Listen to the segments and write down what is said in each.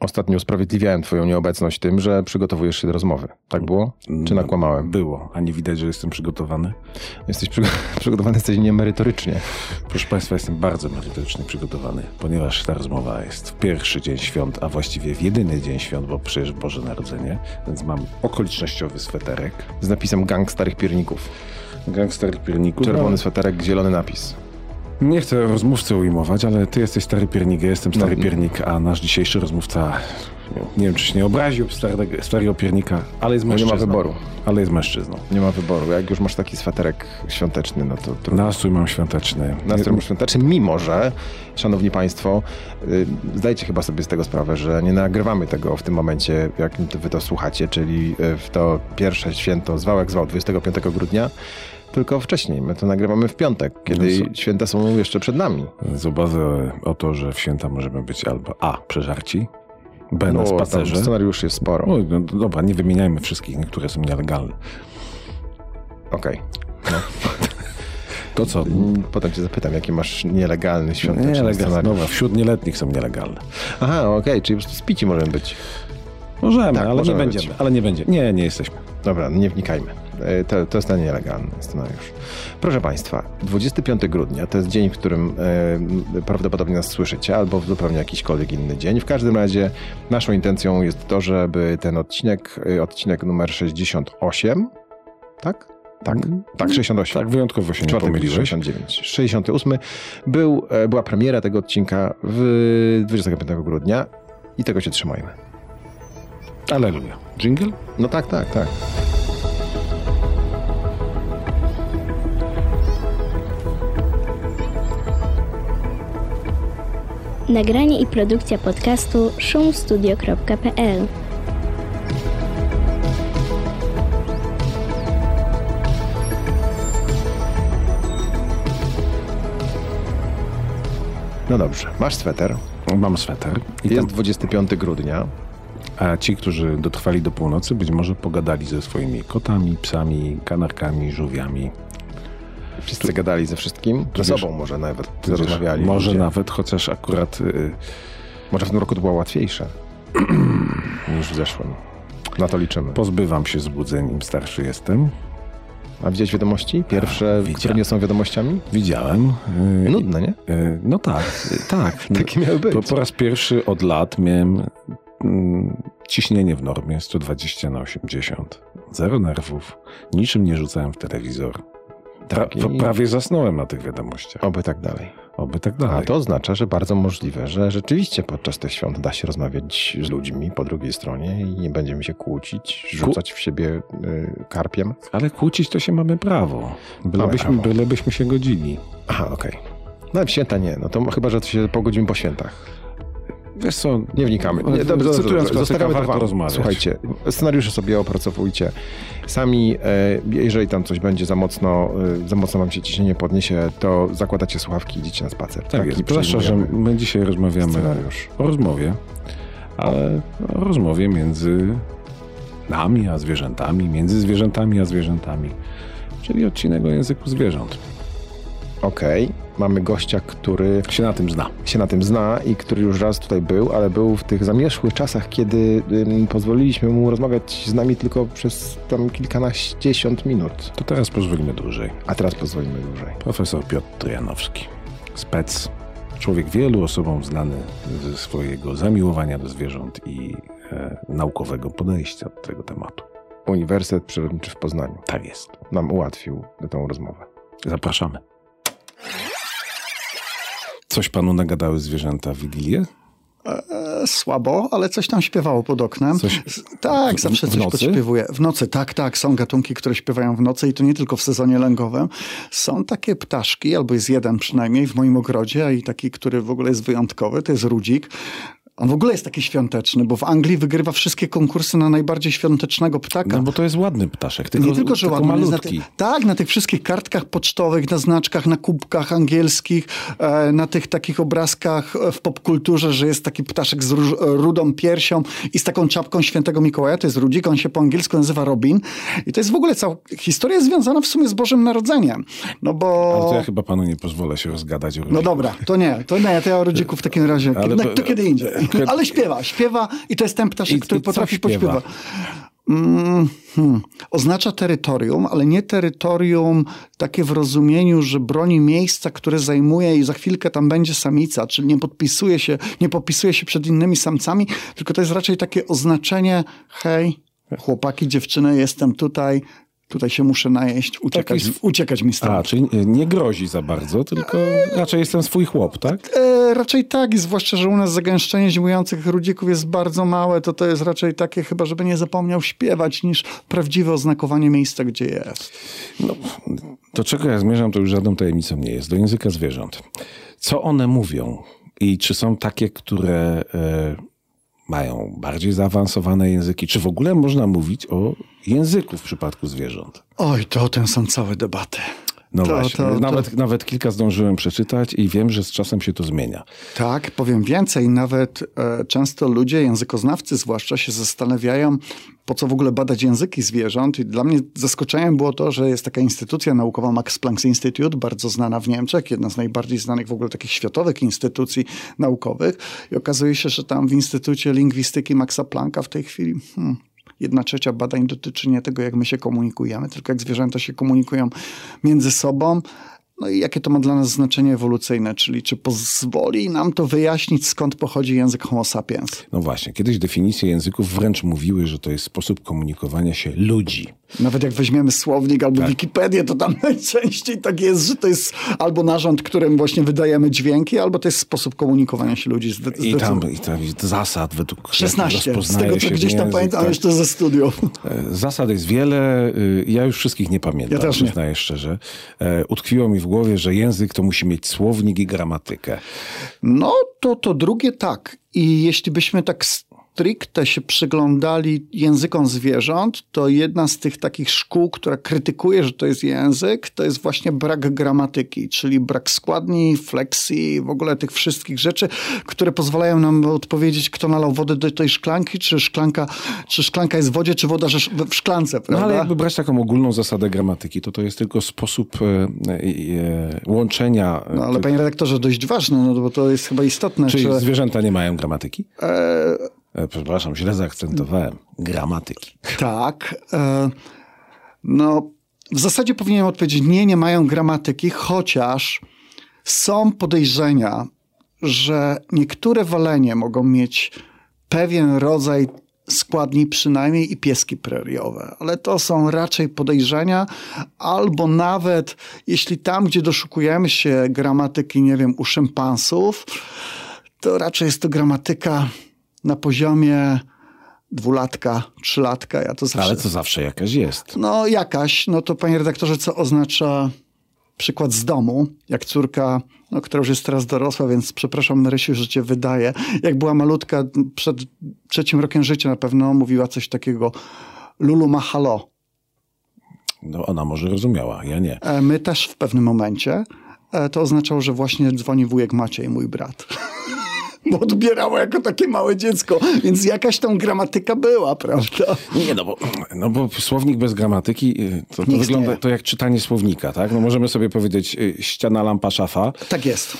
Ostatnio usprawiedliwiałem twoją nieobecność tym, że przygotowujesz się do rozmowy. Tak było? Czy nakłamałem? Było, a nie widać, że jestem przygotowany? Jesteś przygo przygotowany, jesteś niemerytorycznie. Proszę Państwa, jestem bardzo merytorycznie przygotowany, ponieważ ta rozmowa jest w pierwszy dzień świąt, a właściwie w jedyny dzień świąt, bo przecież Boże Narodzenie, więc mam okolicznościowy sweterek. Z napisem Gang Starych Pierników. Gangster pierników. Czerwony sweterek, zielony napis. Nie chcę rozmówcę ujmować, ale ty jesteś stary piernik, ja jestem stary No. piernik, a nasz dzisiejszy rozmówca, nie wiem czy się nie obraził starego, starego piernika, ale jest No nie ma mężczyzną. wyboru. Ale jest mężczyzną. Nie ma wyboru. Jak już masz taki sweterek świąteczny, no to trudno. Nastrój mam świąteczny. Nastrój świąteczny, mimo że, szanowni państwo, y, zdajcie chyba sobie z tego sprawę, że nie nagrywamy tego w tym momencie, jak wy to słuchacie, czyli y, w to pierwsze święto zwał jak zwał 25 grudnia, tylko wcześniej. My to nagrywamy w piątek, kiedy No święta są jeszcze przed nami. Z obawy o to, że w święta możemy być albo A. przeżarci, B. na No, spacerze. scenariuszy jest sporo. Oj, no, dobra, nie wymieniajmy wszystkich, niektóre są nielegalne. Okej. To co? Mm, Potem cię zapytam, jaki masz nielegalny świąteczny Nielegalne. scenariusz. Dobra, wśród nieletnich są nielegalne. Aha, okej, czyli po prostu spici możemy być. Możemy, Tak, ale możemy nie być. będziemy. Ale nie będzie. Nie, nie jesteśmy. Dobra, nie wnikajmy. E, To, to jest nielegalny scenariusz. Proszę Państwa, 25 grudnia to jest dzień, w którym e, prawdopodobnie nas słyszycie, albo w zupełnie jakiśkolwiek inny dzień. W każdym razie naszą intencją jest to, żeby ten odcinek, e, odcinek numer 68, tak? Tak, tak, 68. Tak, wyjątkowo się nie Czwartek pomyliłeś. 69. 68 był, e, była premiera tego odcinka w 25 grudnia i tego się trzymajmy. Aleluja. Jingle? No tak, tak, tak. Nagranie i produkcja podcastu szumstudio.pl No dobrze, masz sweter. Mam sweter. I Jest tam, 25 grudnia. A ci, którzy dotrwali do północy, być może pogadali ze swoimi kotami, psami, kanarkami, żółwiami. Wszyscy gadali ze wszystkim. Ze wiesz- sobą może nawet rozmawiali. Może ludzie. nawet, chociaż akurat y, Może w tym roku to było łatwiejsze niż w zeszłym. Na to liczymy. pozbywam się złudzeń, im starszy jestem. A widziałeś wiadomości? Pierwsze, widziałem. które nie są wiadomościami? Widziałem. y, Nudne, nie? y, no tak, y, tak. Takie miały być. Po, po raz pierwszy od lat miałem ciśnienie w normie 120 na 80. Zero nerwów. Niczym nie rzucałem w telewizor. Tak, i- pra- prawie zasnąłem na tych wiadomościach. Oby tak dalej. Oby tak A dalej. to oznacza, że bardzo możliwe, że rzeczywiście podczas tych świąt da się rozmawiać z ludźmi po drugiej stronie i nie będziemy się kłócić, rzucać w siebie y, karpiem. Ale kłócić to się mamy prawo. Bylebyśmy, prawo. bylebyśmy się godzili. Aha, okej. No w święta nie, no to chyba, że się pogodzimy po świętach. Wiesz co, Nie wnikamy. Nie, dobrze, cytując Zostawiamy to wam. rozmawiać. Słuchajcie, scenariusze sobie opracowujcie sami. e, Jeżeli tam coś będzie za mocno, e, za mocno wam się ciśnienie podniesie, to zakładacie słuchawki i idziecie na spacer. tak jest. Zwłaszcza, że my dzisiaj rozmawiamy scenariusz. o rozmowie, ale o rozmowie między nami a zwierzętami, między zwierzętami a zwierzętami. Czyli odcinek o języku zwierząt. Okej, mamy gościa, który Się na tym zna. się na tym zna i który już raz tutaj był, ale był w tych zamierzchłych czasach, kiedy ym, pozwoliliśmy mu rozmawiać z nami tylko przez tam kilkanaściesiąt minut. To teraz pozwólmy dłużej. A teraz pozwolimy dłużej. Profesor Piotr Trojanowski. Spec. Człowiek wielu osobom znany ze swojego zamiłowania do zwierząt i e, naukowego podejścia do tego tematu. Uniwersytet Przyrodniczy w Poznaniu Tak jest. nam ułatwił tę rozmowę. Zapraszamy. Coś panu nagadały zwierzęta w Wigilię? E, Słabo, ale coś tam śpiewało pod oknem. Coś- tak, w- zawsze coś podśpiewuje. W nocy, tak, tak. Są gatunki, które śpiewają w nocy i to nie tylko w sezonie lęgowym. Są takie ptaszki, albo jest jeden przynajmniej w moim ogrodzie i taki, który w ogóle jest wyjątkowy, to jest rudzik. On w ogóle jest taki świąteczny, bo w Anglii wygrywa wszystkie konkursy na najbardziej świątecznego ptaka. No bo to jest ładny ptaszek, tylko, nie tylko, że tylko ładny, jest na malutki. ty- tak, na tych wszystkich kartkach pocztowych, na znaczkach, na kubkach angielskich, e, na tych takich obrazkach e, w popkulturze, że jest taki ptaszek z rudą piersią i z taką czapką świętego Mikołaja, to jest Rudzik, on się po angielsku nazywa Robin i to jest w ogóle cała historia związana w sumie z Bożym Narodzeniem, no bo... Ale to ja chyba panu nie pozwolę się rozgadać o No Rudziku. dobra, to nie, to nie, to ja o Rudziku w takim razie, no, to- to kiedy indziej. Ale śpiewa, śpiewa i to jest ten ptaszek, I- który i potrafi śpiewa? pośpiewać. Mm, hmm. Oznacza terytorium, ale nie terytorium takie w rozumieniu, że broni miejsca, które zajmuje i za chwilkę tam będzie samica, czyli nie podpisuje się, nie podpisuje się przed innymi samcami, tylko to jest raczej takie oznaczenie, hej, chłopaki, dziewczyny, jestem tutaj, tutaj się muszę najeść, uciekać, Taki- uciekać mi stąd. A, czyli nie grozi za bardzo, tylko raczej jestem swój chłop, tak? E, raczej tak, zwłaszcza, że u nas zagęszczenie zimujących rudzików jest bardzo małe, to to jest raczej takie chyba, żeby nie zapomniał śpiewać, niż prawdziwe oznakowanie miejsca, gdzie jest. No, do czego ja zmierzam, to już żadną tajemnicą nie jest. Do języka zwierząt. Co one mówią? I czy są takie, które e, mają bardziej zaawansowane języki? Czy w ogóle można mówić o języku w przypadku zwierząt? Oj, to o tym są całe debaty. No To- właśnie, to- to- nawet, nawet kilka zdążyłem przeczytać i wiem, że z czasem się to zmienia. Tak, powiem więcej. Nawet e, często ludzie, językoznawcy zwłaszcza, się zastanawiają, po co w ogóle badać języki zwierząt. I dla mnie zaskoczeniem było to, że jest taka instytucja naukowa, Max Planck Institute, bardzo znana w Niemczech, jedna z najbardziej znanych w ogóle takich światowych instytucji naukowych. I okazuje się, że tam w Instytucie Lingwistyki Maxa Plancka w tej chwili... Hmm, Jedna trzecia badań dotyczy nie tego, jak my się komunikujemy, tylko jak zwierzęta się komunikują między sobą. No i jakie to ma dla nas znaczenie ewolucyjne, czyli czy pozwoli nam to wyjaśnić, skąd pochodzi język Homo sapiens. No właśnie, kiedyś definicje języków wręcz mówiły, że to jest sposób komunikowania się ludzi. Nawet jak weźmiemy słownik albo Wikipedię, to tam najczęściej tak jest, że to jest albo narząd, którym właśnie wydajemy dźwięki, albo to jest sposób komunikowania się ludzi. Zde- I tam, i tam zasad, według których 16, z tego co gdzieś tam pamiętam tak. jeszcze ze studiów. E, Zasad jest wiele, y, ja już wszystkich nie pamiętam, Ja też nie. przyznaję szczerze. E, Utkwiło mi w głowie, że język to musi mieć słownik i gramatykę. No to to drugie tak. I jeśli byśmy tak stricte się przyglądali językom zwierząt, to jedna z tych takich szkół, która krytykuje, że to jest język, to jest właśnie brak gramatyki, czyli brak składni, fleksji, w ogóle tych wszystkich rzeczy, które pozwalają nam odpowiedzieć, kto nalał wodę do tej szklanki, czy szklanka, czy szklanka jest w wodzie, czy woda że w szklance, No prawda? ale jakby brać taką ogólną zasadę gramatyki, to to jest tylko sposób e, e, łączenia. No ale panie redaktorze, dość ważne, no bo to jest chyba istotne. Czyli czy... zwierzęta nie mają gramatyki? E, Przepraszam, źle zaakcentowałem. Gramatyki. Tak. E, no, w zasadzie powinienem odpowiedzieć nie, nie mają gramatyki, chociaż są podejrzenia, że niektóre walenie mogą mieć pewien rodzaj składni, przynajmniej i pieski preriowe, ale to są raczej podejrzenia, albo nawet jeśli tam, gdzie doszukujemy się gramatyki, nie wiem, u szympansów, to raczej jest to gramatyka na poziomie dwulatka, trzylatka. Ja to zawsze... Ale to zawsze jakaś jest. No jakaś, no to panie redaktorze, co oznacza przykład z domu, jak córka, no, która już jest teraz dorosła, więc przepraszam Marysiu, że cię wydaje. Jak była malutka, przed trzecim rokiem życia na pewno mówiła coś takiego Lulu ma halo. No, ona może rozumiała, ja nie. E, My też w pewnym momencie. E, To oznaczało, że właśnie dzwoni wujek Maciej, mój brat. Bo odbierała jako takie małe dziecko, więc jakaś tam gramatyka była, prawda? Nie, no bo, no bo słownik bez gramatyki y, to, to wygląda to jak czytanie słownika, tak? No możemy sobie powiedzieć y, ściana, lampa, szafa. Tak jest. Y,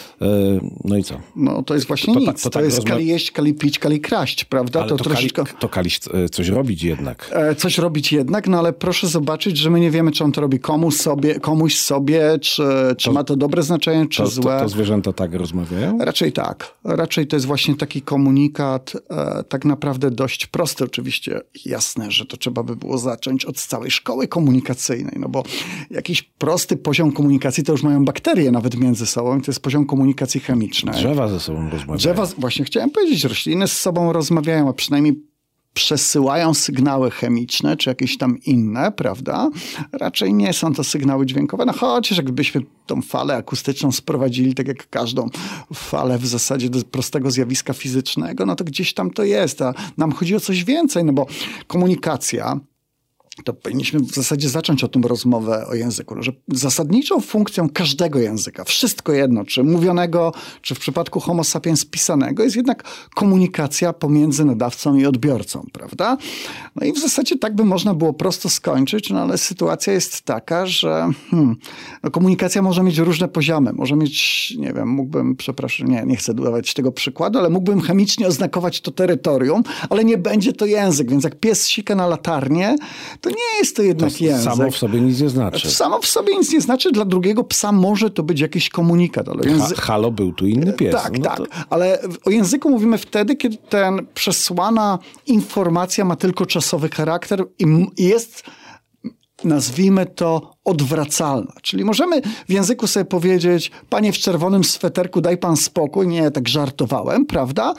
No i co? No to jest właśnie To nic. tak- To, to tak jest rozma- kali jeść, kali pić, kali kraść, prawda? Ale to to, troszeczkę... kali, to kaliś y, coś robić jednak. e, Coś robić jednak, no ale proszę zobaczyć, że my nie wiemy, czy on to robi komuś sobie, komuś sobie czy, czy ma to dobre znaczenie, czy To, to, złe. to zwierzęta tak rozmawiają? Raczej tak. Raczej to jest właśnie taki komunikat, e, tak naprawdę dość prosty. Oczywiście jasne, że to trzeba by było zacząć od całej szkoły komunikacyjnej, no bo jakiś prosty poziom komunikacji to już mają bakterie nawet między sobą i to jest poziom komunikacji chemicznej. Drzewa ze sobą rozmawiają. Drzewa, właśnie chciałem powiedzieć, rośliny z sobą rozmawiają, a przynajmniej przesyłają sygnały chemiczne, czy jakieś tam inne, prawda? Raczej nie są to sygnały dźwiękowe, no chociaż jakbyśmy tą falę akustyczną sprowadzili, tak jak każdą falę w zasadzie do prostego zjawiska fizycznego, no to gdzieś tam to jest, a nam chodzi o coś więcej, no bo komunikacja to powinniśmy w zasadzie zacząć o tym rozmowę o języku, że zasadniczą funkcją każdego języka, wszystko jedno, czy mówionego, czy w przypadku homo sapiens pisanego, jest jednak komunikacja pomiędzy nadawcą i odbiorcą, prawda? No i w zasadzie tak by można było prosto skończyć, no ale sytuacja jest taka, że hmm, no komunikacja może mieć różne poziomy. Może mieć, nie wiem, mógłbym, przepraszam, nie, nie chcę dawać tego przykładu, ale mógłbym chemicznie oznakować to terytorium, ale nie będzie to język, więc jak pies sika na latarnię, to nie jest to jednak To język. samo w sobie nic nie znaczy. Samo w sobie nic nie znaczy, dla drugiego psa może to być jakiś komunikat, ale Ha, język... halo, był tu inny pies. Tak, No tak, to- ale o języku mówimy wtedy, kiedy ten przesłana informacja ma tylko czasowy charakter i jest, nazwijmy to, odwracalna. Czyli możemy w języku sobie powiedzieć, panie w czerwonym sweterku, daj pan spokój, nie, tak żartowałem, prawda?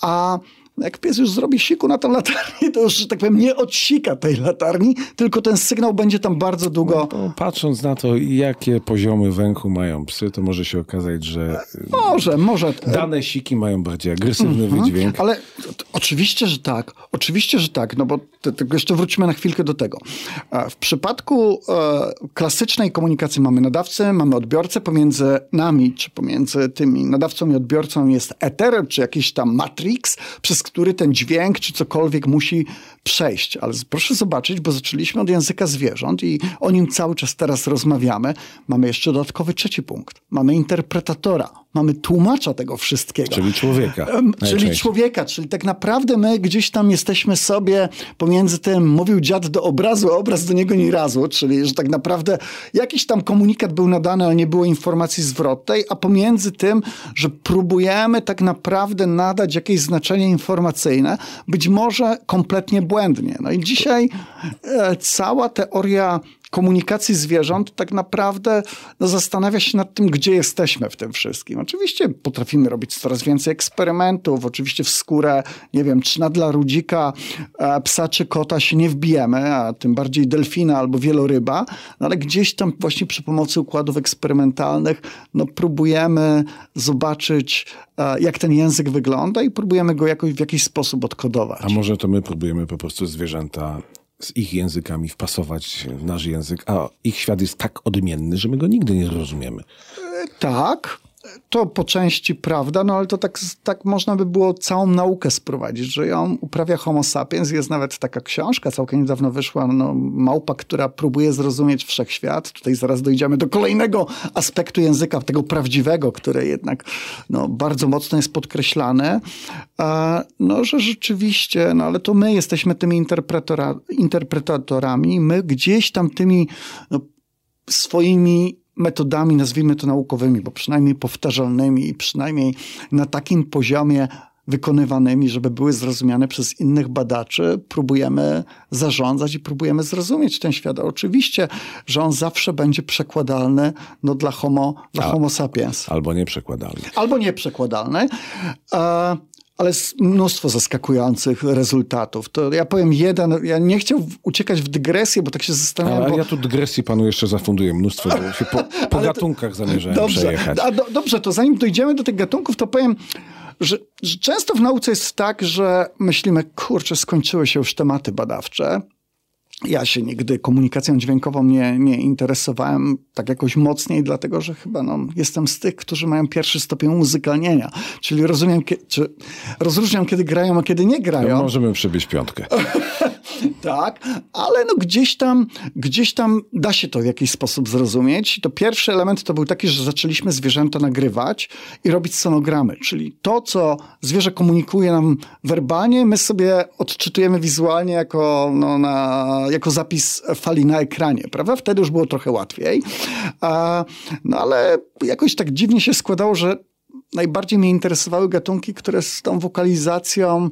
A jak pies już zrobi siku na tą latarnię, to już, że tak powiem, nie odsika tej latarni, tylko ten sygnał będzie tam bardzo długo No, patrząc na to, jakie poziomy węchu mają psy, to może się okazać, że Może, może. dane siki mają bardziej agresywny Mhm. wydźwięk. Ale oczywiście, że tak. Oczywiście, że tak, no bo jeszcze wrócimy na chwilkę do tego. E, W przypadku e, klasycznej komunikacji mamy nadawcę, mamy odbiorcę. Pomiędzy nami, czy pomiędzy tymi nadawcą i odbiorcą jest eter, czy jakiś tam matrix, przez który ten dźwięk, czy cokolwiek musi przejść. Ale proszę zobaczyć, bo zaczęliśmy od języka zwierząt i o nim cały czas teraz rozmawiamy. Mamy jeszcze dodatkowy trzeci punkt. Mamy interpretatora. Mamy tłumacza tego wszystkiego. Czyli człowieka. Czyli człowieka, czyli tak naprawdę my gdzieś tam jesteśmy sobie pomiędzy tym, mówił dziad do obrazu, a obraz do niego ni razu, czyli że tak naprawdę jakiś tam komunikat był nadany, ale nie było informacji zwrotnej, a pomiędzy tym, że próbujemy tak naprawdę nadać jakieś znaczenie informacyjne, być może kompletnie błędnie. No i dzisiaj e, cała teoria komunikacji zwierząt tak naprawdę no, zastanawia się nad tym, gdzie jesteśmy w tym wszystkim. Oczywiście potrafimy robić coraz więcej eksperymentów, oczywiście w skórę, nie wiem, czy na dla rudzika, e, psa czy kota się nie wbijemy, a tym bardziej delfina albo wieloryba, no, ale gdzieś tam właśnie przy pomocy układów eksperymentalnych no, próbujemy zobaczyć, e, jak ten język wygląda i próbujemy go jakoś w jakiś sposób odkodować. A może to my próbujemy po prostu zwierzęta z ich językami wpasować w nasz język, a ich świat jest tak odmienny, że my go nigdy nie zrozumiemy. Tak, to po części prawda, no ale to tak, tak można by było całą naukę sprowadzić, że ją uprawia homo sapiens. Jest nawet taka książka, całkiem niedawno wyszła, no, Małpa, która próbuje zrozumieć wszechświat. Tutaj zaraz dojdziemy do kolejnego aspektu języka, tego prawdziwego, który jednak no, bardzo mocno jest podkreślany. A, no, że rzeczywiście, no ale to my jesteśmy tymi interpretatorami, my gdzieś tam tymi no, swoimi metodami, nazwijmy to naukowymi, bo przynajmniej powtarzalnymi i przynajmniej na takim poziomie wykonywanymi, żeby były zrozumiane przez innych badaczy, próbujemy zarządzać i próbujemy zrozumieć ten świat. Oczywiście, że on zawsze będzie przekładalny no, dla, homo, dla A- homo sapiens. Albo nieprzekładalny. Albo nieprzekładalny. E, ale jest mnóstwo zaskakujących rezultatów. To ja powiem jeden, ja nie chciał uciekać w dygresję, bo tak się zastanawiam, Ale bo... ja tu dygresji panu jeszcze zafunduję mnóstwo, bo się po, po gatunkach zamierzałem Dobrze, przejechać. a do, dobrze, to zanim dojdziemy do tych gatunków, to powiem, że, że często w nauce jest tak, że myślimy, kurczę, skończyły się już tematy badawcze. Ja się nigdy komunikacją dźwiękową nie, nie interesowałem tak jakoś mocniej, dlatego że chyba no, jestem z tych, którzy mają pierwszy stopień umuzykalnienia. Czyli rozumiem, czy rozróżniam, kiedy grają, a kiedy nie grają. No, możemy przybyć piątkę. Tak, ale no gdzieś tam, gdzieś tam da się to w jakiś sposób zrozumieć. To pierwszy element to był taki, że zaczęliśmy zwierzęta nagrywać i robić sonogramy, czyli to, co zwierzę komunikuje nam werbalnie, my sobie odczytujemy wizualnie jako, no, na, jako zapis fali na ekranie, prawda? Wtedy już było trochę łatwiej. No ale jakoś tak dziwnie się składało, że najbardziej mnie interesowały gatunki, które z tą wokalizacją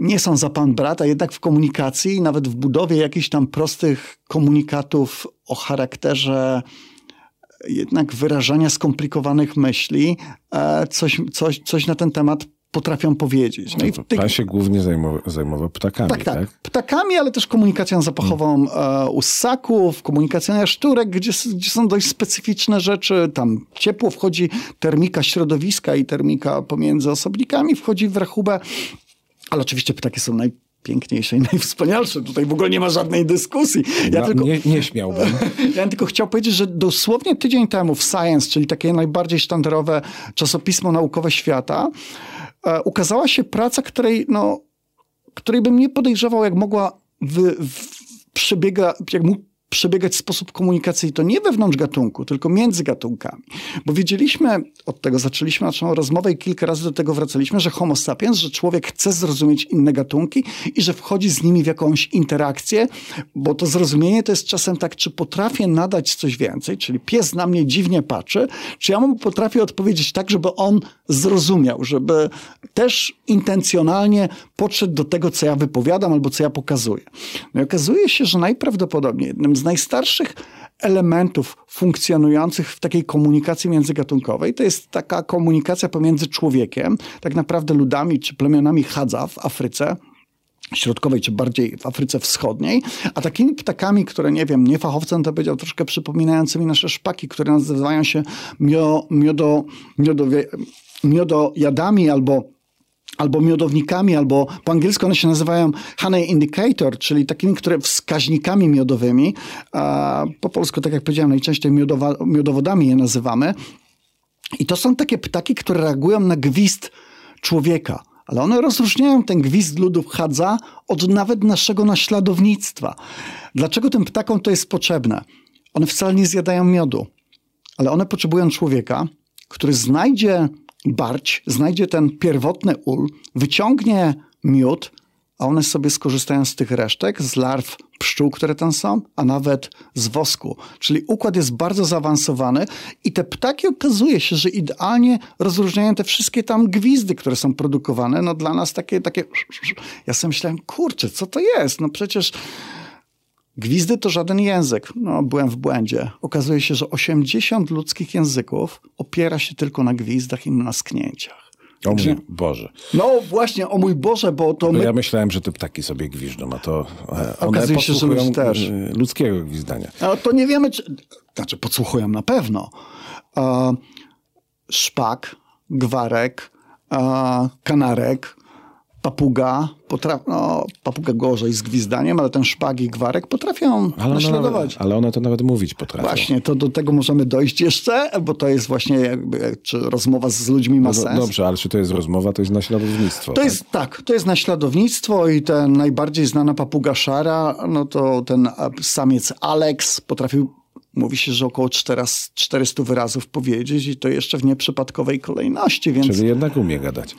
nie są za pan brat, a jednak w komunikacji, nawet w budowie jakichś tam prostych komunikatów o charakterze jednak wyrażania skomplikowanych myśli, e, coś, coś, coś na ten temat potrafią powiedzieć. No i Pan się głównie zajmował, zajmował ptakami, tak, tak? tak, Ptakami, ale też komunikacją zapachową e, u ssaków, komunikacją jaszczurek, gdzie, gdzie są dość specyficzne rzeczy. Tam ciepło wchodzi, termika środowiska i termika pomiędzy osobnikami wchodzi w rachubę. Ale oczywiście ptaki są naj, najpiękniejsze i najwspanialsze. Tutaj w ogóle nie ma żadnej dyskusji. Ja No, tylko, nie, nie śmiałbym. ja bym tylko chciał powiedzieć, że dosłownie tydzień temu w Science, czyli takie najbardziej sztandarowe czasopismo naukowe świata, e, ukazała się praca, której, no, której bym nie podejrzewał, jak mogła wy, w, przebiega, jak mógł przebiegać sposób komunikacji, to nie wewnątrz gatunku, tylko między gatunkami. Bo wiedzieliśmy, od tego zaczęliśmy naszą rozmowę i kilka razy do tego wracaliśmy, że homo sapiens, że człowiek chce zrozumieć inne gatunki i że wchodzi z nimi w jakąś interakcję, bo to zrozumienie to jest czasem tak, czy potrafię nadać coś więcej, czyli pies na mnie dziwnie patrzy, czy ja mu potrafię odpowiedzieć tak, żeby on zrozumiał, żeby też intencjonalnie podszedł do tego, co ja wypowiadam albo co ja pokazuję. No i okazuje się, że najprawdopodobniej jednym z najstarszych elementów funkcjonujących w takiej komunikacji międzygatunkowej. To jest taka komunikacja pomiędzy człowiekiem, tak naprawdę ludami czy plemionami Hadza w Afryce, środkowej, czy bardziej w Afryce Wschodniej, a takimi ptakami, które, nie wiem, nie fachowcem to powiedział, troszkę przypominającymi nasze szpaki, które nazywają się mio, miodo, miodowie, miodojadami albo albo miodownikami, albo po angielsku one się nazywają honey indicator, czyli takimi, które wskaźnikami miodowymi, po polsku, tak jak powiedziałem, najczęściej miodowa, miodowodami je nazywamy. I to są takie ptaki, które reagują na gwizd człowieka. Ale one rozróżniają ten gwizd ludów Hadza od nawet naszego naśladownictwa. Dlaczego tym ptakom to jest potrzebne? One wcale nie zjadają miodu, ale one potrzebują człowieka, który znajdzie barć, znajdzie ten pierwotny ul, wyciągnie miód, a one sobie skorzystają z tych resztek, z larw pszczół, które tam są, a nawet z wosku. Czyli układ jest bardzo zaawansowany i te ptaki okazuje się, że idealnie rozróżniają te wszystkie tam gwizdy, które są produkowane. No dla nas takie, takie... Ja sobie myślałem, kurczę, co to jest? No przecież Gwizdy to żaden język. No, byłem w błędzie. Okazuje się, że 80 ludzkich języków opiera się tylko na gwizdach i na sknięciach. O mój Boże. No właśnie, o mój Boże, bo to Bo my... ja myślałem, że te ptaki sobie gwiżdżą, a to e, one Okazuje się, że ludzie też. e, ludzkiego gwizdania. A to nie wiemy, czy... Znaczy, podsłuchują na pewno. E, szpak, gwarek, e, kanarek, papuga, potra... no, papuga gorzej z gwizdaniem, ale ten szpak i gwarek potrafią Ale naśladować. nawet, ale one to nawet mówić potrafią. Właśnie, to do tego możemy dojść jeszcze, bo to jest właśnie jakby, czy rozmowa z ludźmi ma No, sens. dobrze, ale czy to jest rozmowa, to jest naśladownictwo. To jest tak, to jest naśladownictwo i ten najbardziej znana papuga szara, no to ten samiec Alex potrafił, mówi się, że około 400 400 wyrazów powiedzieć i to jeszcze w nieprzypadkowej kolejności, więc Czyli jednak umie gadać.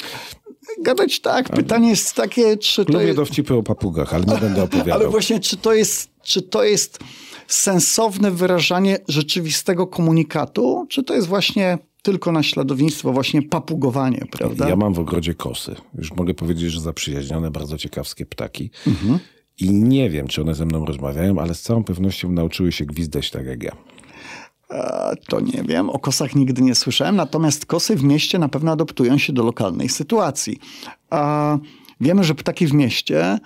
Gadać tak. Pytanie jest takie, czy to Lubię jest... dowcipy o papugach, ale nie będę opowiadał. Ale właśnie, czy to jest, czy to jest sensowne wyrażanie rzeczywistego komunikatu, czy to jest właśnie tylko naśladownictwo, właśnie papugowanie, prawda? Ja mam w ogrodzie kosy. Już mogę powiedzieć, że zaprzyjaźnione, bardzo ciekawskie ptaki. Mhm. I nie wiem, czy one ze mną rozmawiają, ale z całą pewnością nauczyły się gwizdać tak jak ja. E, To nie wiem, o kosach nigdy nie słyszałem, natomiast kosy w mieście na pewno adaptują się do lokalnej sytuacji. A wiemy, że ptaki w mieście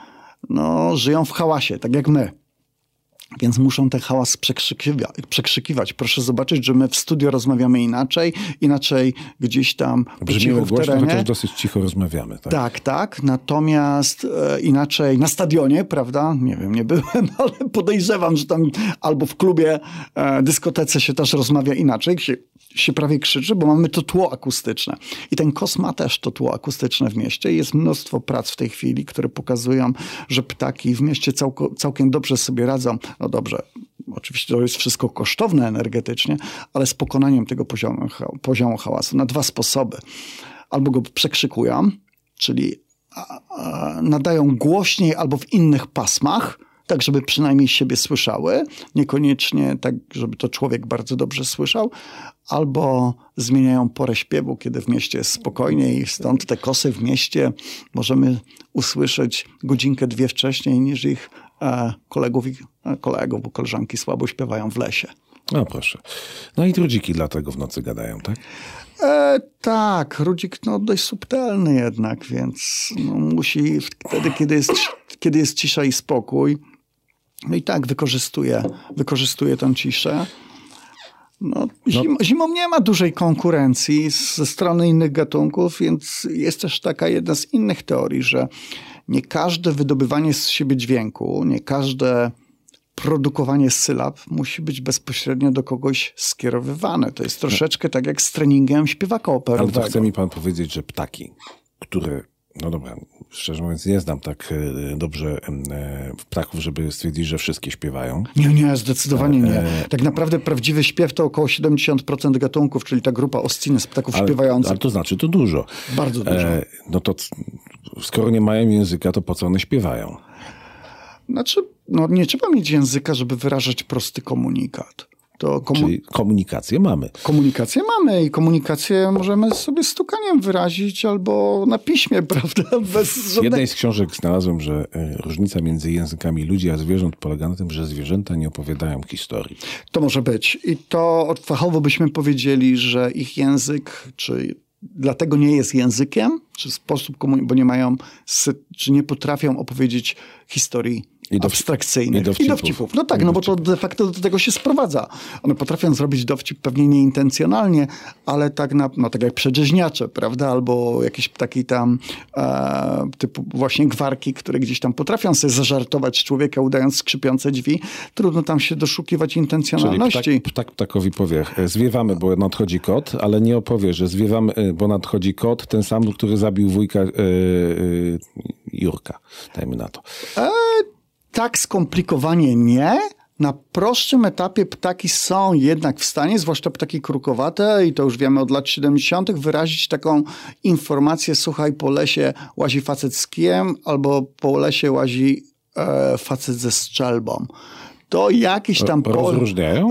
no, żyją w hałasie, tak jak my. Więc muszą ten hałas przekrzykiwa- przekrzykiwać. Proszę zobaczyć, że my w studio rozmawiamy inaczej, inaczej gdzieś tam Brzmiło głośno, terenie. chociaż dosyć cicho rozmawiamy. Tak? Tak, tak. Natomiast e, inaczej na stadionie, prawda? Nie wiem, nie byłem, ale podejrzewam, że tam albo w klubie, e, dyskotece się też rozmawia inaczej, się, się prawie krzyczy, bo mamy to tło akustyczne. I ten kos ma też to tło akustyczne w mieście. Jest mnóstwo prac w tej chwili, które pokazują, że ptaki w mieście całko, całkiem dobrze sobie radzą. No dobrze, oczywiście to jest wszystko kosztowne energetycznie, ale z pokonaniem tego poziomu, poziomu hałasu na dwa sposoby. Albo go przekrzykują, czyli nadają głośniej albo w innych pasmach, tak żeby przynajmniej siebie słyszały, niekoniecznie tak, żeby to człowiek bardzo dobrze słyszał, albo zmieniają porę śpiewu, kiedy w mieście jest spokojniej, stąd te kosy w mieście możemy usłyszeć godzinkę, dwie wcześniej niż ich e, kolegów, i- kolegów, bo koleżanki słabo śpiewają w lesie. No proszę. No i drudziki dlatego w nocy gadają, tak? E, tak, Rudzik no, dość subtelny jednak, więc no, musi wtedy, kiedy jest, kiedy jest cisza i spokój, no i tak wykorzystuje, wykorzystuje tę ciszę. No, zim, zimą nie ma dużej konkurencji ze strony innych gatunków, więc jest też taka jedna z innych teorii, że nie każde wydobywanie z siebie dźwięku, nie każde produkowanie sylab musi być bezpośrednio do kogoś skierowywane. To jest troszeczkę tak jak z treningiem śpiewaka Ale operowego. to chce mi pan powiedzieć, że ptaki, które, no dobra, szczerze mówiąc nie znam tak e, dobrze e, ptaków, żeby stwierdzić, że wszystkie śpiewają. Nie, nie, zdecydowanie nie. E, Tak naprawdę prawdziwy śpiew to około 70% gatunków, czyli ta grupa oscines, ptaków Ale, śpiewających. ale to znaczy to dużo. Bardzo dużo. E, no to skoro nie mają języka, to po co one śpiewają? Znaczy, no nie trzeba mieć języka, żeby wyrażać prosty komunikat. To komu- Czyli komunikację mamy. komunikację mamy i komunikację możemy sobie stukaniem wyrazić albo na piśmie, prawda? Bez W żadnej... jednej z książek znalazłem, że e, różnica między językami ludzi a zwierząt polega na tym, że zwierzęta nie opowiadają historii. To może być. I to fachowo byśmy powiedzieli, że ich język, czy dlatego nie jest językiem, czy sposób komunikacji, bo nie mają, sy- czy nie potrafią opowiedzieć historii I dowci- abstrakcyjnych. i dowcipów. No tak, I no bo to de facto do tego się sprowadza. One potrafią zrobić dowcip pewnie nieintencjonalnie, ale tak, na, no tak jak przedrzeźniacze, prawda? Albo jakieś taki tam e, typu właśnie gwarki, które gdzieś tam potrafią sobie zażartować człowieka, udając skrzypiące drzwi. Trudno tam się doszukiwać Czyli intencjonalności. ptak, ptak ptakowi powie, e, zwiewamy, bo nadchodzi kot, ale nie opowie, że zwiewamy, e, bo nadchodzi kot, ten sam, który zabił wujka e, e, Jurka. Dajmy na to. Tak skomplikowanie nie. Na prostszym etapie ptaki są jednak w stanie, zwłaszcza ptaki krukowate, i to już wiemy od lat 70., wyrazić taką informację: słuchaj, po lesie łazi facet z kijem, albo po lesie łazi e, facet ze strzelbą. To jakiś tam. po- Rozróżniają?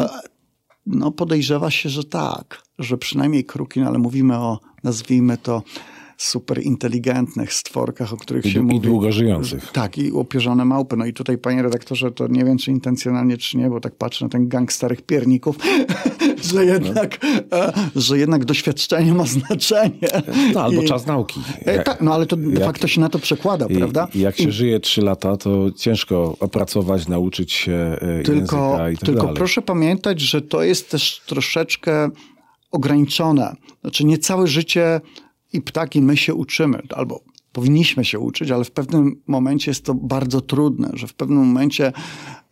No, podejrzewa się, że tak, że przynajmniej kruki, no, ale mówimy o, nazwijmy to, super inteligentnych stworkach, o których I, się dłu- mówi. I długo żyjących. Tak, i opierzone małpy. No i tutaj, panie redaktorze, to nie wiem, czy intencjonalnie, czy nie, bo tak patrzę na ten gang starych pierników, że jednak, e, że jednak doświadczenie ma znaczenie. No, albo I- czas nauki. E, tak, no ale to de jak- facto się na to przekłada, I, prawda? I jak się żyje trzy lata, to ciężko opracować, nauczyć się e, Tylko, języka i tak tylko dalej. proszę pamiętać, że to jest też troszeczkę ograniczone. Znaczy nie całe życie i ptaki my się uczymy, albo powinniśmy się uczyć, ale w pewnym momencie jest to bardzo trudne, że w pewnym momencie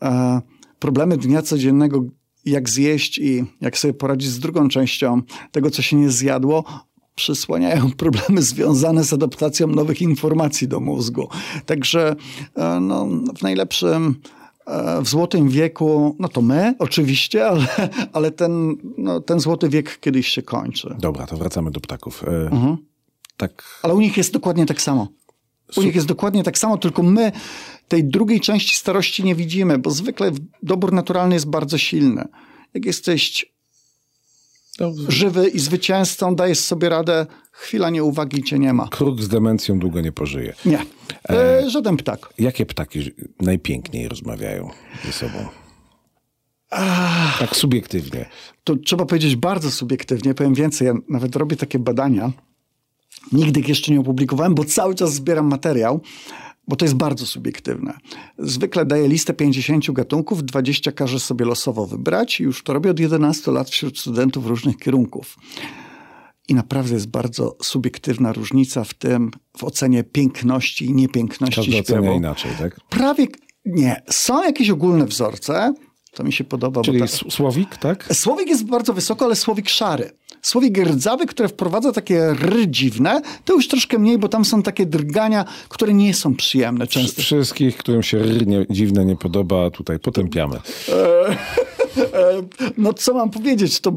e, problemy dnia codziennego, jak zjeść i jak sobie poradzić z drugą częścią tego, co się nie zjadło, przysłaniają problemy związane z adaptacją nowych informacji do mózgu. Także e, no, w najlepszym e, w złotym wieku, no to my oczywiście, ale, ale ten, no, ten złoty wiek kiedyś się kończy. Dobra, to wracamy do ptaków. E, Mhm. Tak, Ale u nich jest dokładnie tak samo. U nich jest dokładnie tak samo, tylko my tej drugiej części starości nie widzimy, bo zwykle dobór naturalny jest bardzo silny. Jak jesteś no, żywy i zwycięzcą, dajesz sobie radę, chwila nieuwagi cię nie ma. kruk z demencją długo nie pożyje. Nie. E, żaden ptak. Jakie ptaki najpiękniej rozmawiają ze sobą? Tak subiektywnie. to trzeba powiedzieć bardzo subiektywnie, powiem więcej, ja nawet robię takie badania. Nigdy ich jeszcze nie opublikowałem, bo cały czas zbieram materiał, bo to jest bardzo subiektywne. Zwykle daję listę 50 gatunków, 20 każę sobie losowo wybrać i już to robię od 11 lat wśród studentów różnych kierunków. I naprawdę jest bardzo subiektywna różnica w tym, w ocenie piękności i niepiękności Każdy ocenia śpiewu. inaczej, tak? Prawie nie. Są jakieś ogólne wzorce, to mi się podoba. Czyli ta... słowik, tak? Słowik jest bardzo wysoko, ale słowik szary. Słowik rdzawy, który wprowadza takie ry dziwne, to już troszkę mniej, bo tam są takie drgania, które nie są przyjemne często. Wszystkich, którym się ry nie, dziwne nie podoba, tutaj potępiamy. E, No co mam powiedzieć, to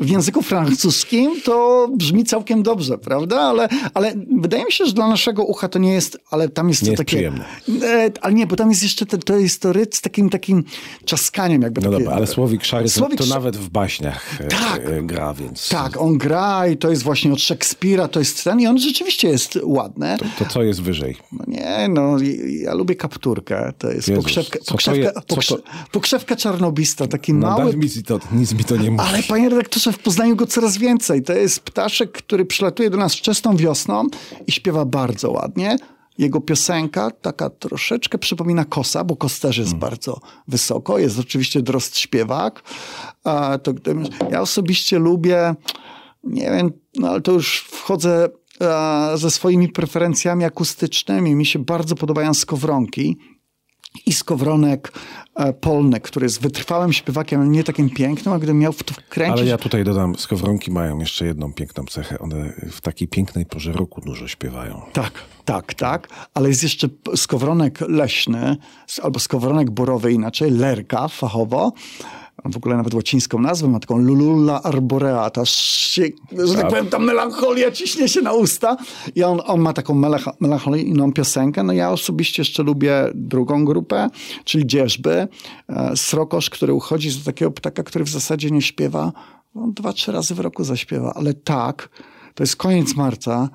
w języku francuskim to brzmi całkiem dobrze, prawda? Ale, ale wydaje mi się, że dla naszego ucha to nie jest, ale tam jest Nie to jest takie... przyjemne. E, Ale nie, bo tam jest jeszcze, te, to jest to z takim takim czaskaniem jakby. No takie, dobra, ale słowik szary to, Słowik to nawet w baśniach e, Tak. e, gra, więc Tak, on gra i to jest właśnie od Szekspira, to jest ten i on rzeczywiście jest ładny. to co jest wyżej? No nie, no ja lubię kapturkę. To jest Jezus, pokrzewka, co to pokrzewka, je- pokrze, to- pokrzewka czarnobista, taki No mały. mi to, nic mi to nie mówi. Ale panie redaktorze, w Poznaniu go coraz więcej. To jest ptaszek, który przylatuje do nas wczesną wiosną i śpiewa bardzo ładnie. Jego piosenka taka troszeczkę przypomina Kosa, bo Kos też jest bardzo wysoko. Jest oczywiście drost śpiewak. To, ja osobiście lubię, nie wiem, no ale to już wchodzę ze swoimi preferencjami akustycznymi. Mi się bardzo podobają skowronki i skowronek e, polny, który jest wytrwałym śpiewakiem, ale nie takim pięknym, a gdybym miał w to wkręcić... Ale ja tutaj dodam, skowronki mają jeszcze jedną piękną cechę. One w takiej pięknej porze roku dużo śpiewają. Tak, tak, tak, ale jest jeszcze skowronek leśny, albo skowronek borowy inaczej, lerka fachowo, w ogóle nawet łacińską nazwę ma taką lulula arboreata, się, że tak Tak. powiem, ta melancholia ciśnie się na usta i on, on ma taką melanch- melancholijną piosenkę. No ja osobiście jeszcze lubię drugą grupę, czyli Dzierzby, e, Srokosz, który uchodzi za takiego ptaka, który w zasadzie nie śpiewa, on dwa, trzy razy w roku zaśpiewa, ale tak, to jest koniec marca,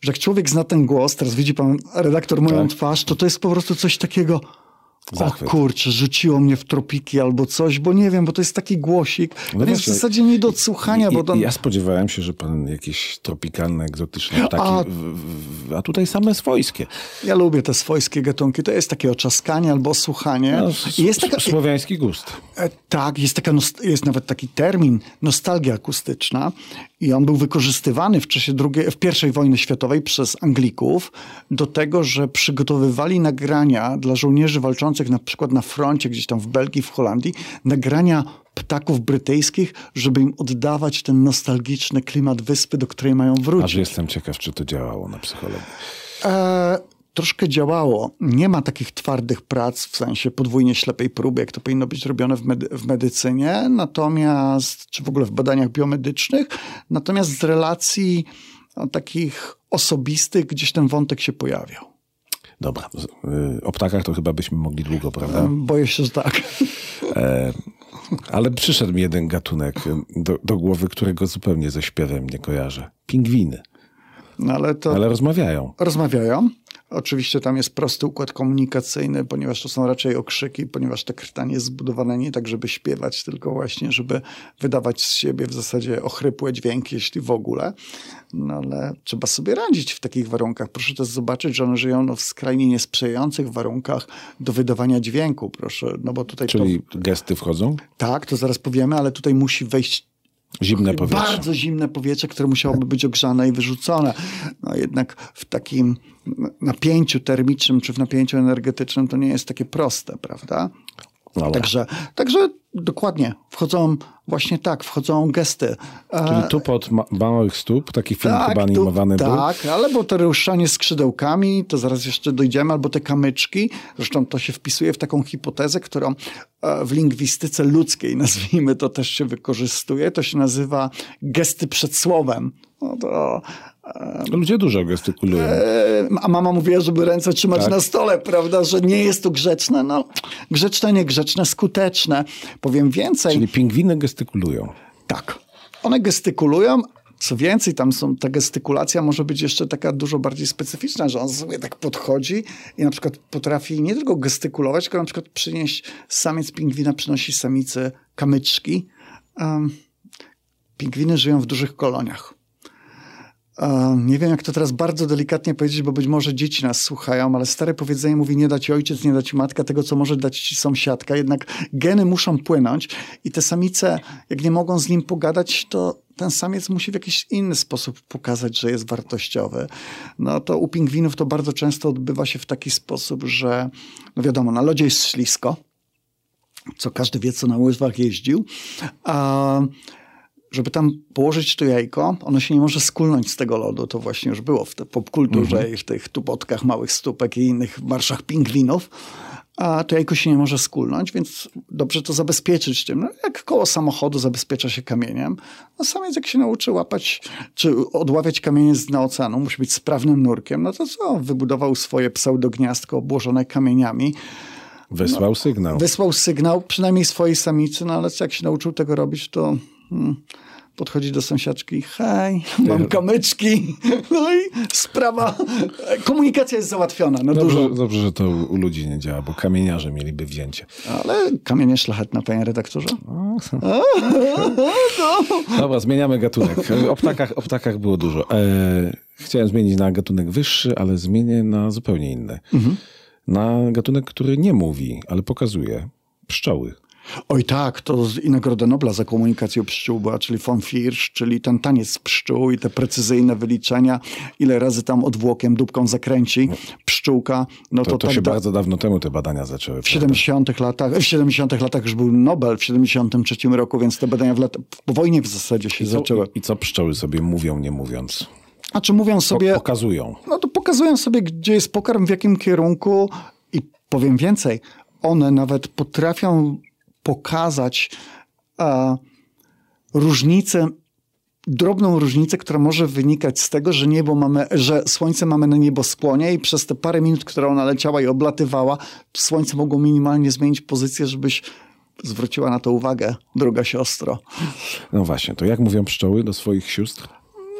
że jak człowiek zna ten głos, teraz widzi pan redaktor moją Tak. twarz, to to jest po prostu coś takiego. Zachwyt. O kurczę, rzuciło mnie w tropiki albo coś, bo nie wiem, bo to jest taki głosik. No jest w zasadzie nie do odsłuchania, I, bo i ja spodziewałem się, że pan jakieś tropikalne, egzotyczne ptaki, A- w, w, a tutaj same swojskie. Ja lubię te swojskie gatunki. To jest takie oczaskanie albo osłuchanie. No, I jest taka, Słowiański gust. E, Tak, jest, taka, jest nawet taki termin nostalgia akustyczna i on był wykorzystywany w czasie drugiej, w pierwszej wojny światowej przez Anglików do tego, że przygotowywali nagrania dla żołnierzy walczących na przykład na froncie gdzieś tam w Belgii, w Holandii, nagrania ptaków brytyjskich, żeby im oddawać ten nostalgiczny klimat wyspy, do której mają Aż wrócić. jestem ciekaw, czy to działało na psychologii. E, troszkę działało. Nie ma takich twardych prac, w sensie podwójnie ślepej próby, jak to powinno być robione w, medy- w medycynie, natomiast, czy w ogóle w badaniach biomedycznych, natomiast z relacji no, takich osobistych gdzieś ten wątek się pojawiał. Dobra, y, o ptakach to chyba byśmy mogli długo, prawda? Boję się, że tak. Ale przyszedł mi jeden gatunek y, do, do głowy, którego zupełnie ze śpiewem nie kojarzę. Pingwiny. No, ale to Ale rozmawiają. rozmawiają. Oczywiście tam jest prosty układ komunikacyjny, ponieważ to są raczej okrzyki, ponieważ te krtanie jest zbudowane nie tak, żeby śpiewać, tylko właśnie, żeby wydawać z siebie w zasadzie ochrypłe dźwięki, jeśli w ogóle. No ale trzeba sobie radzić w takich warunkach. Proszę też zobaczyć, że one żyją no, w skrajnie niesprzyjających warunkach do wydawania dźwięku. Proszę, no bo tutaj Czyli to... gesty wchodzą? Tak, to zaraz powiemy, ale tutaj musi wejść Zimne powietrze. bardzo zimne powietrze, które musiałoby być ogrzane i wyrzucone. No jednak w takim napięciu termicznym czy w napięciu energetycznym to nie jest takie proste, prawda? Ale, Także, także dokładnie, wchodzą właśnie tak, wchodzą gesty. E, czyli tu pod ma- małych stóp, taki film chyba tu- animowany był. tak, ale bo to ruszanie skrzydełkami, to zaraz jeszcze dojdziemy, albo te kamyczki. Zresztą to się wpisuje w taką hipotezę, którą e, w lingwistyce ludzkiej, nazwijmy to, też się wykorzystuje. To się nazywa gesty przed słowem. No to, Ludzie dużo gestykulują. e, a mama mówiła, żeby ręce trzymać Tak. na stole, prawda, że nie jest to grzeczne. No, grzeczne, niegrzeczne, skuteczne. Powiem więcej. Czyli pingwiny gestykulują. Tak. One gestykulują. Co więcej, tam są, ta gestykulacja może być jeszcze taka dużo bardziej specyficzna, że on sobie tak podchodzi i na przykład potrafi nie tylko gestykulować, tylko na przykład przynieść, samiec pingwina przynosi samicy kamyczki. Um, pingwiny żyją w dużych koloniach. Nie wiem, jak to teraz bardzo delikatnie powiedzieć, bo być może dzieci nas słuchają, ale stare powiedzenie mówi nie dać ojciec, nie dać matka tego, co może dać ci sąsiadka. Jednak geny muszą płynąć i te samice, jak nie mogą z nim pogadać, to ten samiec musi w jakiś inny sposób pokazać, że jest wartościowy. No to u pingwinów to bardzo często odbywa się w taki sposób, że no wiadomo, na lodzie jest ślisko, co każdy wie, co na łyżwach jeździł. A żeby tam położyć to jajko, ono się nie może skulnąć z tego lodu. To właśnie już było w tej popkulturze i w tych tubotkach małych stópek i innych marszach pingwinów. A to jajko się nie może skulnąć, więc dobrze to zabezpieczyć tym. No, jak koło samochodu zabezpiecza się kamieniem, no samiec jak się nauczy łapać, czy odławiać kamienie z dna oceanu, musi być sprawnym nurkiem, no to co? Wybudował swoje pseudogniazdko obłożone kamieniami, Wysłał sygnał. Wysłał sygnał, przynajmniej swojej samicy, no ale jak się nauczył tego robić, to hmm, podchodzi do sąsiadczki, hej, mam kamyczki, no i sprawa, komunikacja jest załatwiona. No Dobrze, dużo, dobrze, że to u ludzi nie działa, bo kamieniarze mieliby wzięcie. ale kamienie szlachetne, panie redaktorze. Dobra, zmieniamy gatunek. O ptakach, o ptakach było dużo. E, chciałem zmienić na gatunek wyższy, ale zmienię na zupełnie inny. Mhm. Na gatunek, który nie mówi, ale pokazuje. Pszczoły. Oj tak, to i Nagroda Nobla za komunikację pszczół była, czyli von Firsch, czyli ten taniec pszczół i te precyzyjne wyliczenia, ile razy tam odwłokiem, dupką zakręci pszczółka, no to, To, to tak się da- bardzo dawno temu te badania zaczęły. w 70 latach, w 70 latach już był Nobel, w 73 roku, więc te badania w lat, po wojnie w zasadzie się I co, zaczęły. I co pszczoły sobie mówią, nie mówiąc? A czy mówią Po, sobie, pokazują. no to pokazują sobie, gdzie jest pokarm, w jakim kierunku i powiem więcej, one nawet potrafią pokazać e, różnicę, drobną różnicę, która może wynikać z tego, że niebo mamy, że słońce mamy na nieboskłonie i przez te parę minut, które ona leciała i oblatywała, słońce mogło minimalnie zmienić pozycję, żebyś zwróciła na to uwagę, droga siostro. No właśnie, to jak mówią pszczoły do swoich sióstr?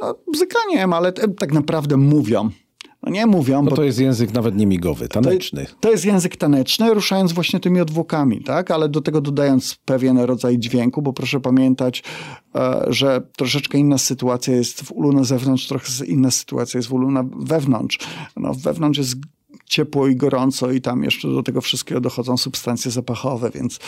No, bzykaniem, ale tak naprawdę mówią. No nie mówią, No bo to jest język nawet nie migowy, taneczny. To jest język taneczny, ruszając właśnie tymi odwłokami, tak? ale do tego dodając pewien rodzaj dźwięku, bo proszę pamiętać, e, że troszeczkę inna sytuacja jest w ulu na zewnątrz, trochę inna sytuacja jest w ulu na wewnątrz. No, wewnątrz jest ciepło i gorąco i tam jeszcze do tego wszystkiego dochodzą substancje zapachowe, więc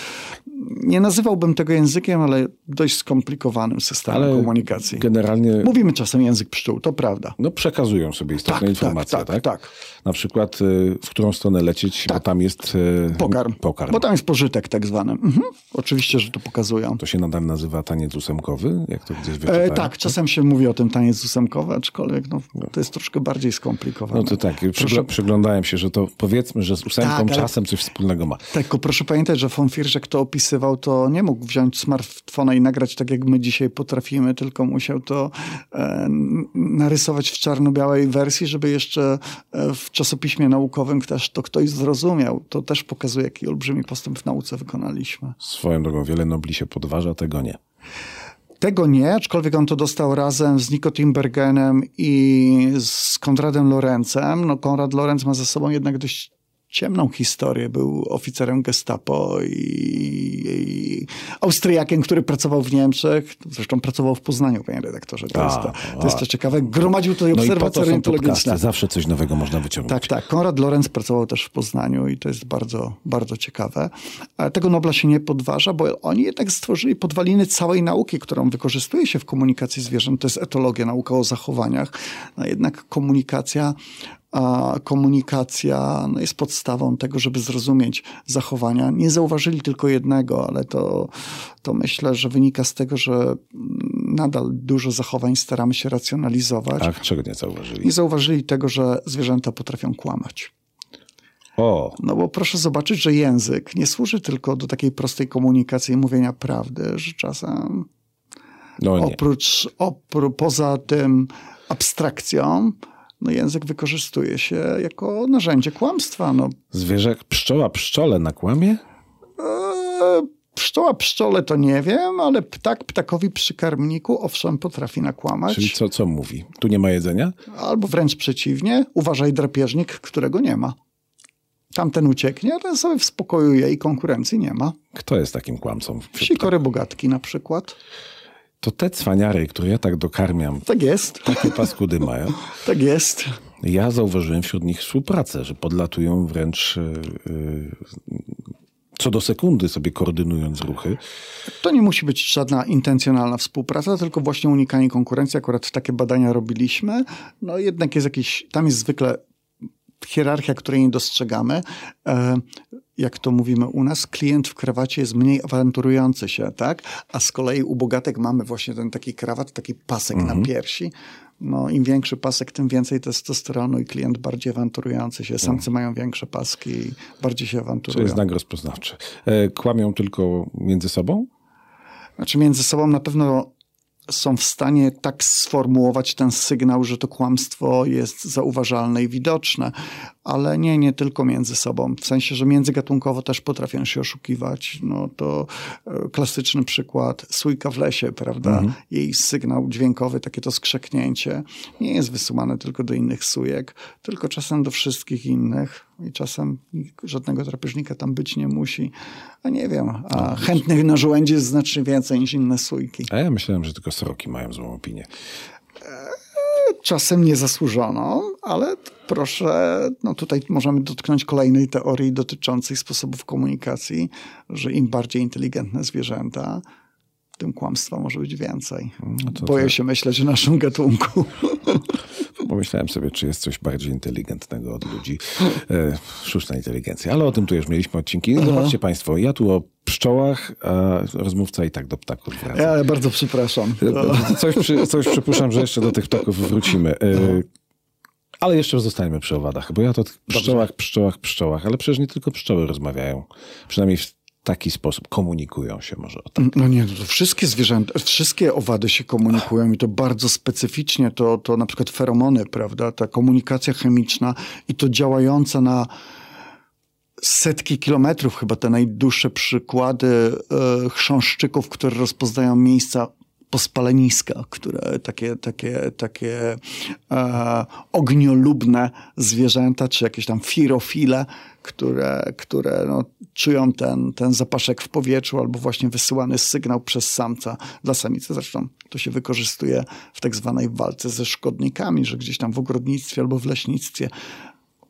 nie nazywałbym tego językiem, ale dość skomplikowanym systemem Ale komunikacji. generalnie Mówimy czasem język pszczół, to prawda. no, przekazują sobie istotne Tak, informacje, tak, tak, tak, tak. Na przykład y, w którą stronę lecieć, bo Tak. tam jest y, Pokarm. pokarm. Bo tam jest pożytek tak zwany. Mhm. Oczywiście, że to pokazują. To się nadal nazywa taniec ósemkowy, jak to gdzieś E, wyczytałem? tak, czasem się mówi o tym taniec ósemkowy, aczkolwiek no, to jest troszkę bardziej skomplikowane. No to tak, Proszę, przygl- przyglądałem się, że to powiedzmy, że z ósemką Tak, czasem coś wspólnego ma. tak, tylko proszę pamiętać, że von Firsch, jak to opisywał, to nie mógł wziąć smartfona i nagrać tak, jak my dzisiaj potrafimy, tylko musiał to e, narysować w czarno-białej wersji, żeby jeszcze e, w czasopiśmie naukowym też to ktoś zrozumiał. To też pokazuje, jaki olbrzymi postęp w nauce wykonaliśmy. Swoją drogą, wiele nobli się podważa, tego nie. Tego nie, aczkolwiek on to dostał razem z Nico Timbergenem i z Konradem Lorencem. No Konrad Lorenz ma za sobą jednak dość ciemną historię. Był oficerem gestapo i, i Austriakiem, który pracował w Niemczech. Zresztą pracował w Poznaniu, panie redaktorze. To, A, jest, to, to jest to ciekawe. Gromadził tutaj No obserwacje ornitologiczne. zawsze coś nowego można wyciągnąć. Tak, tak. Konrad Lorenz pracował też w Poznaniu i to jest bardzo, bardzo ciekawe. Ale tego Nobla się nie podważa, bo oni jednak stworzyli podwaliny całej nauki, którą wykorzystuje się w komunikacji zwierząt. To jest etologia, nauka o zachowaniach. No jednak komunikacja a komunikacja no, jest podstawą tego, żeby zrozumieć zachowania. Nie zauważyli tylko jednego, ale to, to myślę, że wynika z tego, że nadal dużo zachowań staramy się racjonalizować. Ach, czego nie zauważyli? Nie zauważyli tego, że zwierzęta potrafią kłamać. O, No bo proszę zobaczyć, że język nie służy tylko do takiej prostej komunikacji i mówienia prawdy, że czasem no oprócz, opró, poza tym abstrakcją, no język wykorzystuje się jako narzędzie kłamstwa. No, Zwierzę, pszczoła pszczole na kłamie? e, pszczoła pszczole to nie wiem, ale ptak ptakowi przy karmniku owszem potrafi nakłamać. Czyli co, co mówi? Tu nie ma jedzenia? Albo wręcz przeciwnie, uważaj drapieżnik, którego nie ma. Tamten ucieknie, a ten sobie w spokoju je i konkurencji nie ma. Kto jest takim kłamcą? Sikory bogatki na przykład. To te cwaniary, które ja tak dokarmiam, Tak jest, takie paskudy mają. tak jest. Ja zauważyłem wśród nich współpracę, że podlatują wręcz yy, yy, co do sekundy sobie koordynując ruchy. To nie musi być żadna intencjonalna współpraca, tylko właśnie unikanie konkurencji. Akurat takie badania robiliśmy. No jednak jest jakiś, tam jest zwykle hierarchia, której nie dostrzegamy. E, jak to mówimy u nas, klient w krawacie jest mniej awanturujący się, tak? A z kolei u bogatek mamy właśnie ten taki krawat, taki pasek na piersi. No, im większy pasek, tym więcej testosteronu i klient bardziej awanturujący się. Samcy mają większe paski i bardziej się To awanturują. jest znak rozpoznawczy. E, kłamią tylko między sobą? Znaczy między sobą na pewno są w stanie tak sformułować ten sygnał, że to kłamstwo jest zauważalne i widoczne, ale nie, nie tylko między sobą. W sensie, że międzygatunkowo też potrafią się oszukiwać. No to e, klasyczny przykład sójka w lesie, prawda? Jej sygnał dźwiękowy, takie to skrzeknięcie, nie jest wysuwane tylko do innych sójek, tylko czasem do wszystkich innych i czasem żadnego drapieżnika tam być nie musi. A nie wiem, a chętnych na żołędzie jest znacznie więcej niż inne sójki. A ja myślałem, że tylko sroki mają złą opinię. Czasem niezasłużoną, ale proszę, no tutaj możemy dotknąć kolejnej teorii dotyczącej sposobów komunikacji, że im bardziej inteligentne zwierzęta, tym kłamstwa może być więcej. No Boję tak. się myśleć o naszym gatunku. Pomyślałem sobie, czy jest coś bardziej inteligentnego od ludzi. E, sztuczna inteligencja. Ale o tym tu już mieliśmy odcinki. No, zobaczcie Państwo, ja tu o pszczołach, a rozmówca i tak do ptaków wraca. Ja bardzo przepraszam. E, coś, przy, coś przypuszczam, że jeszcze do tych ptaków wrócimy. E, ale jeszcze zostańmy przy owadach, bo ja to pszczołach, pszczołach, pszczołach, ale przecież nie tylko pszczoły rozmawiają. Przynajmniej w taki sposób komunikują się może. O tak. No nie, no to wszystkie zwierzęta, wszystkie owady się komunikują i to bardzo specyficznie, to, to na przykład feromony, prawda, ta komunikacja chemiczna i to działająca na setki kilometrów, chyba te najdłuższe przykłady e, chrząszczyków, które rozpoznają miejsca pospaleniska, które takie, takie, takie e, ogniolubne zwierzęta, czy jakieś tam firofile, które, które no, czują ten, ten zapaszek w powietrzu albo właśnie wysyłany sygnał przez samca dla samicy. Zresztą to się wykorzystuje w tak zwanej walce ze szkodnikami, że gdzieś tam w ogrodnictwie albo w leśnictwie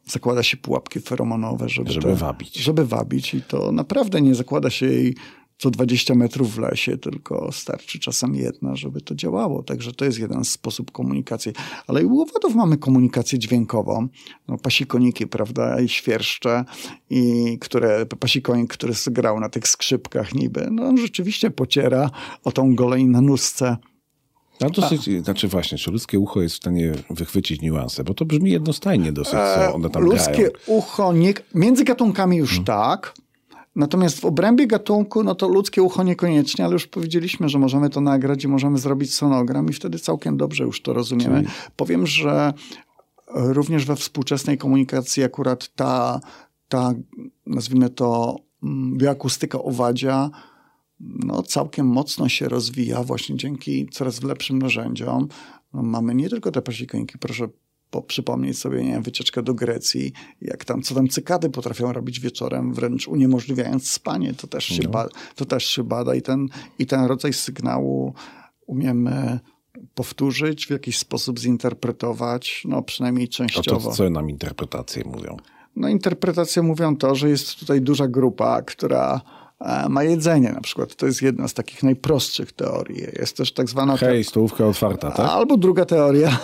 zakłada się pułapki feromonowe, żeby, żeby to, wabić. Żeby wabić i to naprawdę nie zakłada się jej co 20 metrów w lesie, tylko starczy czasem jedna, żeby to działało. Także to jest jeden sposób komunikacji. Ale i u owadów mamy komunikację dźwiękową. No, pasikoniki, prawda, i świerszcze, i które, pasikonik, który grał na tych skrzypkach niby, no rzeczywiście pociera o tą goleń na nóżce. A dosyć, A. znaczy właśnie, czy ludzkie ucho jest w stanie wychwycić niuanse? Bo to brzmi jednostajnie dosyć, co one tam Ludzkie grają. ucho, nie, między gatunkami już hmm. tak, Natomiast w obrębie gatunku, no to ludzkie ucho niekoniecznie, ale już powiedzieliśmy, że możemy to nagrać i możemy zrobić sonogram i wtedy całkiem dobrze już to rozumiemy. Czyli... Powiem, że również we współczesnej komunikacji akurat ta, ta nazwijmy to mm, bioakustyka owadzia no, całkiem mocno się rozwija właśnie dzięki coraz lepszym narzędziom. No, mamy nie tylko te pasikoniki, proszę po, przypomnieć sobie, nie wiem, wycieczkę do Grecji, jak tam, co tam cykady potrafią robić wieczorem, wręcz uniemożliwiając spanie, to też się, no. ba, to też się bada i ten, i ten rodzaj sygnału umiemy powtórzyć, w jakiś sposób zinterpretować, no przynajmniej częściowo. A to co nam interpretacje mówią? No interpretacje mówią to, że jest tutaj duża grupa, która e, ma jedzenie na przykład. To jest jedna z takich najprostszych teorii. Jest też tak zwana... Hej, stołówka otwarta, tak? Albo druga teoria,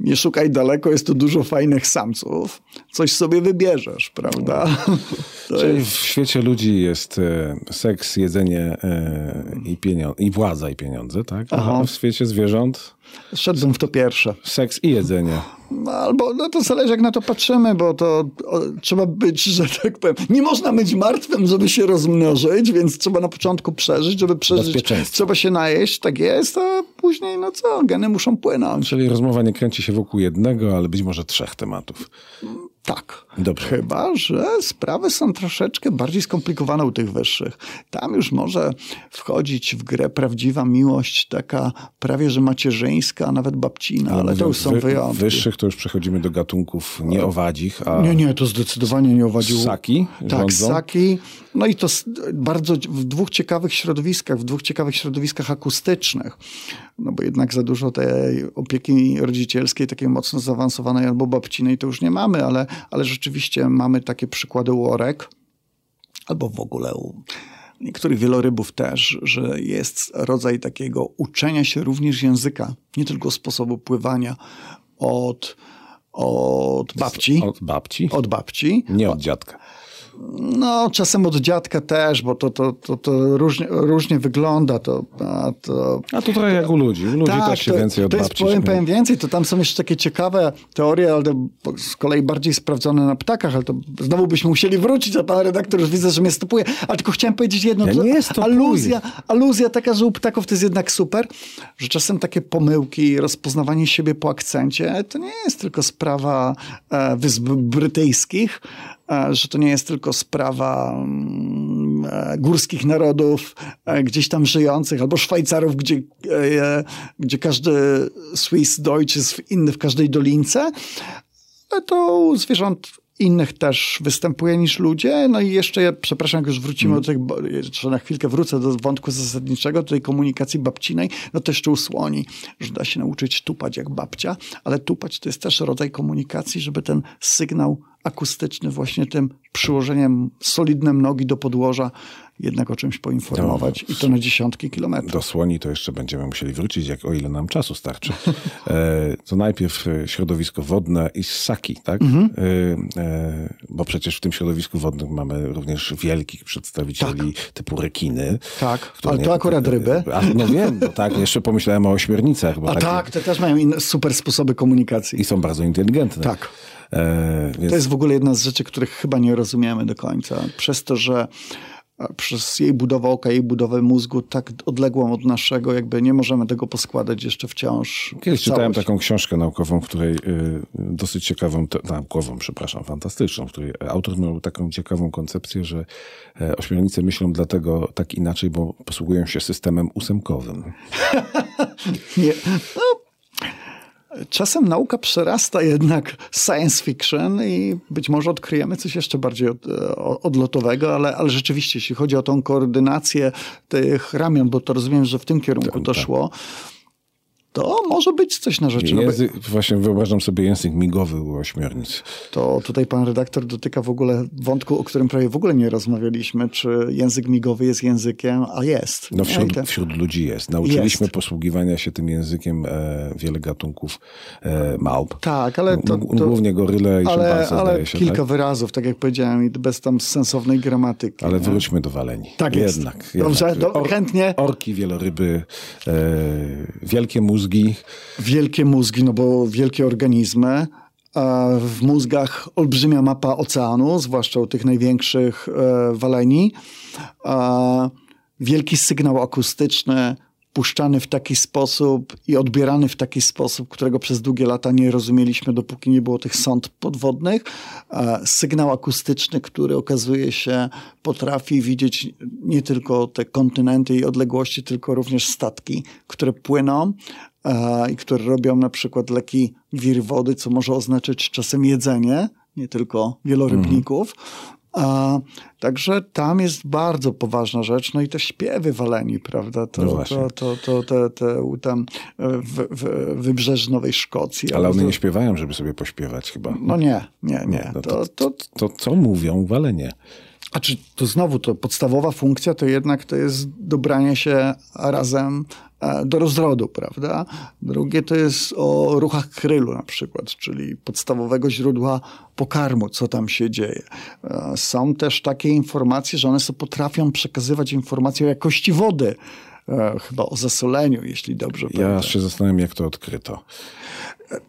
nie szukaj daleko, jest tu dużo fajnych samców, coś sobie wybierzesz, prawda? Czyli jest... w świecie ludzi jest e, seks, jedzenie e, i, pieniądze, i władza i pieniądze, tak? A w świecie zwierząt Szedłbym w to pierwsze. Seks i jedzenie. No, albo, no to zależy jak na to patrzymy, bo to o, trzeba być, że tak powiem, nie można być martwym, żeby się rozmnożyć, więc trzeba na początku przeżyć, żeby przeżyć. Trzeba się najeść, tak jest, a później, no co, geny muszą płynąć. Czyli rozmowa nie kręci się wokół jednego, ale być może trzech tematów. Tak. Dobrze. Chyba, że sprawy są troszeczkę bardziej skomplikowane u tych wyższych. Tam już może wchodzić w grę prawdziwa miłość, taka prawie że macierzyńska, a nawet babcina, ale, ale to już są wy, wyjątki. wyższych to już przechodzimy do gatunków nie owadzich, a... Nie, nie, to zdecydowanie nie owadził. Ssaki? Tak, ssaki. No i to bardzo w dwóch ciekawych środowiskach, w dwóch ciekawych środowiskach akustycznych. No bo jednak za dużo tej opieki rodzicielskiej, takiej mocno zaawansowanej albo babcinej to już nie mamy, ale, ale rzeczywiście mamy takie przykłady u orek, albo w ogóle u niektórych wielorybów też, że jest rodzaj takiego uczenia się również języka, nie tylko sposobu pływania od, od babci. Od babci? Od babci. Nie od dziadka. No, czasem od dziadka też, bo to, to, to, to różnie, różnie wygląda. To, a, to, a to trochę jak u ludzi. U ludzi tak, też się to, więcej od to jest, powiem, powiem więcej, to tam są jeszcze takie ciekawe teorie, ale z kolei bardziej sprawdzone na ptakach, ale to znowu byśmy musieli wrócić, a pan redaktor już widzę, że mnie stopuje. Ale tylko chciałem powiedzieć jedno. Ja nie jest aluzja, aluzja taka, że u ptaków to jest jednak super, że czasem takie pomyłki, rozpoznawanie siebie po akcencie, to nie jest tylko sprawa e, Wysp Brytyjskich, że to nie jest tylko sprawa mm, e, górskich narodów e, gdzieś tam żyjących, albo Szwajcarów, gdzie, gdzie każdy Swiss Deutsch jest inny w każdej dolince, to u zwierząt innych też występuje niż ludzie. No i jeszcze, przepraszam, jak już wrócimy Mm. do tych, bo- jeszcze na chwilkę wrócę do wątku zasadniczego, tej komunikacji babcinej, no to jeszcze usłoni, że da się nauczyć tupać jak babcia, ale tupać to jest też rodzaj komunikacji, żeby ten sygnał akustyczny właśnie tym przyłożeniem solidnym nogi do podłoża jednak o czymś poinformować i to na dziesiątki kilometrów. Do słoni to jeszcze będziemy musieli wrócić, jak o ile nam czasu starczy. E, to najpierw e, środowisko wodne i ssaki, tak? Mhm. E, e, bo przecież w tym środowisku wodnym mamy również wielkich przedstawicieli typu rekiny. Tak, ale to akurat ryby. A, no wiem, no tak, jeszcze pomyślałem o ośmiornicach. Bo A takie- tak, te też mają inne, super sposoby komunikacji. I są bardzo inteligentne. Tak. E, więc To jest w ogóle jedna z rzeczy, których chyba nie rozumiemy do końca. Przez to, że przez jej budowę oka, jej budowę mózgu tak odległą od naszego, jakby nie możemy tego poskładać jeszcze wciąż. Kiedyś czytałem taką książkę naukową, w której y, dosyć ciekawą, naukową, przepraszam, fantastyczną, w której autor miał taką ciekawą koncepcję, że e, ośmiornice myślą dlatego tak inaczej, bo posługują się systemem ósemkowym. Nie. No, czasem nauka przerasta jednak science fiction i być może odkryjemy coś jeszcze bardziej od, odlotowego, ale, ale rzeczywiście, jeśli chodzi o tą koordynację tych ramion, bo to rozumiem, że w tym kierunku Tak, to tak. szło, to może być coś na rzeczy. No, bo- Język, właśnie wyobrażam sobie język migowy u ośmiornic. To tutaj pan redaktor dotyka w ogóle wątku, o którym prawie w ogóle nie rozmawialiśmy, czy język migowy jest językiem, a jest. No wśród, te- wśród ludzi jest. Nauczyliśmy Jest. posługiwania się tym językiem e, wiele gatunków e, małp. Tak, ale to, to, Głównie goryle i ale, szympanse, ale się. kilka tak? wyrazów, tak jak powiedziałem, i bez tam sensownej gramatyki. Ale nie? wróćmy do waleni. Tak jest. jednak, Dobrze, jednak. chętnie. Orki, wieloryby, e, wielkie mózgi. Wielkie mózgi, no bo wielkie organizmy. W mózgach olbrzymia mapa oceanu, zwłaszcza u tych największych e, waleni. Wielki sygnał akustyczny, puszczany w taki sposób i odbierany w taki sposób, którego przez długie lata nie rozumieliśmy, dopóki nie było tych sąd podwodnych. E, Sygnał akustyczny, który okazuje się potrafi widzieć nie tylko te kontynenty i odległości, tylko również statki, które płyną i które robią na przykład leki wir wody, co może oznaczać czasem jedzenie, nie tylko wielorybników. A, także tam jest bardzo poważna rzecz, no i te śpiewy waleni, prawda? To, No to, to, to, te, te tam e, w, w, wybrzeży Nowej Szkocji. Ale one to- nie śpiewają, żeby sobie pośpiewać chyba. No nie, nie, nie. No To, to, To co mówią walenie? a czy to znowu to podstawowa funkcja to jednak to jest dobranie się razem e, do rozrodu, prawda? Drugie to jest o ruchach krylu na przykład, czyli podstawowego źródła pokarmu, co tam się dzieje. E, Są też takie informacje, że one sobie potrafią przekazywać informacje o jakości wody. E, Chyba o zasoleniu, jeśli dobrze Ja pamiętam. się zastanawiam, jak to odkryto.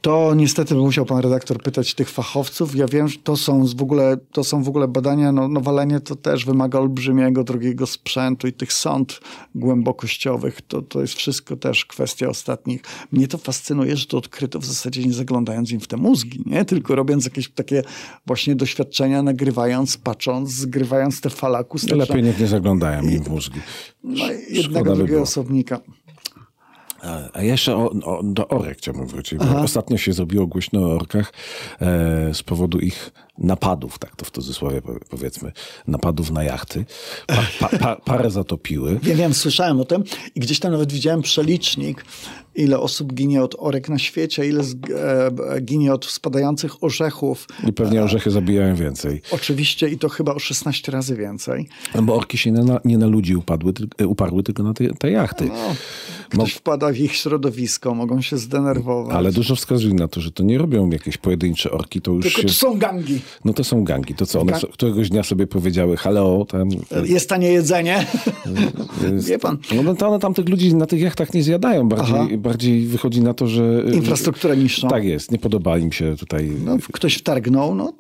To niestety musiał pan redaktor pytać tych fachowców. Ja wiem, że to są w ogóle, to są w ogóle badania, no, no walenie to też wymaga olbrzymiego, drogiego sprzętu i tych sąd głębokościowych. To, to jest wszystko też kwestia ostatnich. Mnie to fascynuje, że to odkryto w zasadzie nie zaglądając im w te mózgi, nie? Tylko robiąc jakieś takie właśnie doświadczenia, nagrywając, patrząc, zgrywając te fale akustyczne. Lepiej niech nie zaglądają im w mózgi. no, Szkoda by drugiego osobnika. A- jeszcze o, o, do orek chciałbym wrócić, bo ostatnio się zrobiło głośno o orkach e, z powodu ich napadów, tak to w cudzysłowie powie- powiedzmy, napadów na jachty. Pa, pa, pa, parę zatopiły. Wiem, wiem, słyszałem o tym i gdzieś tam nawet widziałem przelicznik, ile osób ginie od orek na świecie, ile z, e, ginie od spadających orzechów. I pewnie orzechy zabijają więcej. Oczywiście i to chyba o 16 razy więcej. No bo orki się nie na, nie na ludzi upadły, e, uparły, tylko na te, te jachty. No, ktoś wpada w ich środowisko, mogą się zdenerwować. Ale dużo wskazuje na to, że to nie robią jakieś pojedyncze orki, to już Tylko się... to są gangi. No to są gangi. To co, one Gang- któregoś dnia sobie powiedziały, halo, tam... Jest tanie jedzenie. jest- Wie pan. No no to one tam tych ludzi na tych jachtach nie zjadają. Aha. Bardziej, bardziej wychodzi na to, że... Infrastrukturę niszczą. Tak jest, nie podoba im się tutaj... No, ktoś wtargnął, no,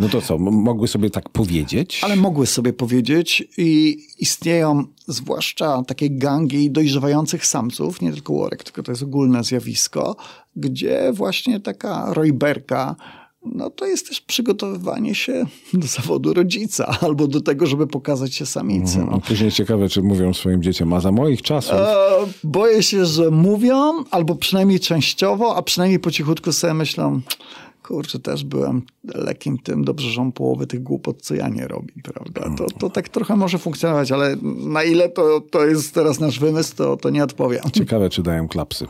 No to co, mogły sobie tak powiedzieć? ale mogły sobie powiedzieć i istnieją zwłaszcza takie gangi dojrzewających samców, nie tylko łorek, tylko to jest ogólne zjawisko, gdzie właśnie taka rojberka no to jest też przygotowywanie się do zawodu rodzica albo do tego, żeby pokazać się samicy. A No. później ciekawe, czy mówią swoim dzieciom, a za moich czasów... E, boję się, że mówią, albo przynajmniej częściowo, a przynajmniej po cichutku sobie myślą, kurczę, też byłem lekkim tym, dobrze, że on połowy tych głupot, co ja nie robi, prawda? To, to tak trochę może funkcjonować, ale na ile to, to jest teraz nasz wymysł, to, to nie odpowiem. Ciekawe, czy dają klapsy.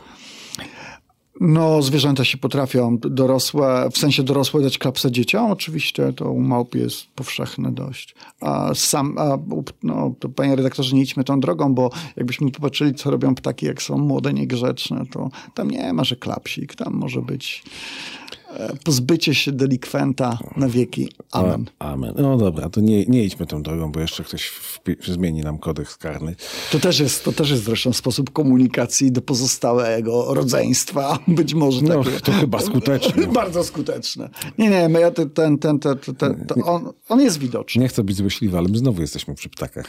No, zwierzęta się potrafią dorosłe, w sensie dorosłe dać klapsę dzieciom. Oczywiście to u małp jest powszechne dość. A sam, a, no, to panie redaktorze, nie idźmy tą drogą, bo jakbyśmy popatrzyli, co robią ptaki, jak są młode, niegrzeczne, to tam nie ma, że klapsik, tam może być pozbycie się delikwenta na wieki. Amen. O, amen. No dobra, to nie, nie idźmy tą drogą, bo jeszcze ktoś zmieni nam kodeks karny. To też, jest, to też jest zresztą sposób komunikacji do pozostałego rodzeństwa. Być może no, takie. to chyba skuteczne. Bardzo skuteczne. Nie, nie, ten, ten, ten, ten, ten, ten on, on jest widoczny. Nie chcę być złośliwy, ale my znowu jesteśmy przy ptakach.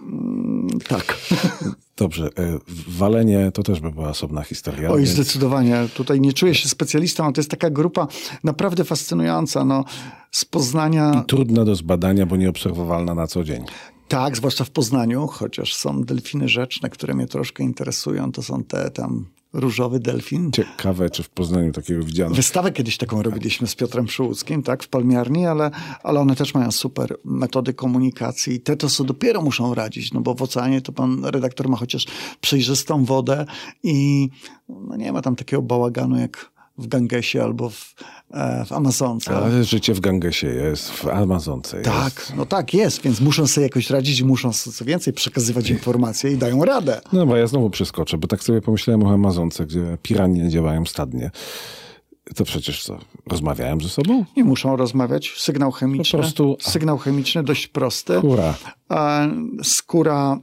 Mm, tak. Dobrze, e, walenie to też by była osobna historia. Oj, więc... zdecydowanie. Tutaj nie czuję się specjalistą, ale to jest taka grupa naprawdę fascynująca. No, z Poznania... I trudna do zbadania, bo nieobserwowalna na co dzień. Tak, zwłaszcza w Poznaniu, chociaż są delfiny rzeczne, które mnie troszkę interesują. To są te tam różowy delfin. Ciekawe, czy w Poznaniu takiego widziano. Wystawę kiedyś taką robiliśmy z Piotrem Przyłódzkim, tak, w Palmiarni, ale, ale one też mają super metody komunikacji. Te to co dopiero muszą radzić, no bo w oceanie to pan redaktor ma chociaż przejrzystą wodę i no nie ma tam takiego bałaganu jak w Gangesie albo w, e, w Amazonce. Ale życie w Gangesie jest, w Amazonce jest. Tak, no tak jest, więc muszą sobie jakoś radzić i muszą co więcej przekazywać informacje i dają radę. No bo ja znowu przeskoczę, bo tak sobie pomyślałem o Amazonce, gdzie piranie działają stadnie. To przecież co, rozmawiają ze sobą? Nie muszą rozmawiać. Sygnał chemiczny. Po prostu... Sygnał chemiczny dość prosty. Skóra. Skóra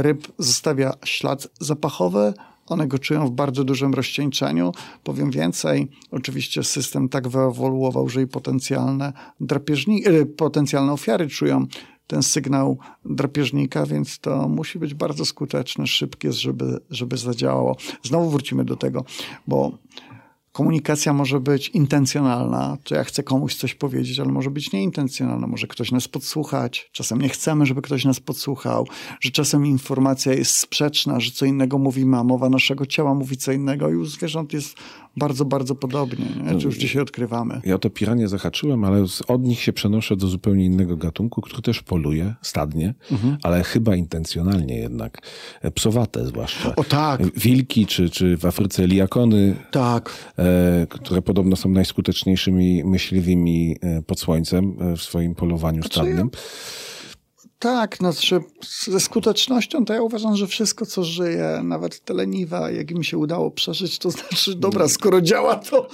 ryb zostawia ślad zapachowy, one go czują w bardzo dużym rozcieńczeniu. Powiem więcej, oczywiście system tak wyewoluował, że i potencjalne, drapieżni- e, potencjalne ofiary czują ten sygnał drapieżnika, więc to musi być bardzo skuteczne, szybkie, żeby, żeby zadziałało. Znowu wrócimy do tego, bo Komunikacja może być intencjonalna, czy ja chcę komuś coś powiedzieć, ale może być nieintencjonalna. Może ktoś nas podsłuchać. Czasem nie chcemy, żeby ktoś nas podsłuchał, że czasem informacja jest sprzeczna, że co innego mówimy, a mowa naszego ciała mówi co innego i u zwierząt jest bardzo, bardzo podobnie, nie? czy już dzisiaj odkrywamy. Ja to piranie zahaczyłem, ale od nich się przenoszę do zupełnie innego gatunku, który też poluje stadnie, mhm. ale chyba intencjonalnie jednak. Psowate zwłaszcza. O tak. Wilki, czy, czy w Afryce liakony. Tak. E, które podobno są najskuteczniejszymi myśliwymi e, pod słońcem e, w swoim polowaniu stadnym. Tak, znaczy ze skutecznością to ja uważam, że wszystko, co żyje, nawet teleniwa, jak mi się udało przeżyć, to znaczy, dobra, skoro działa, to,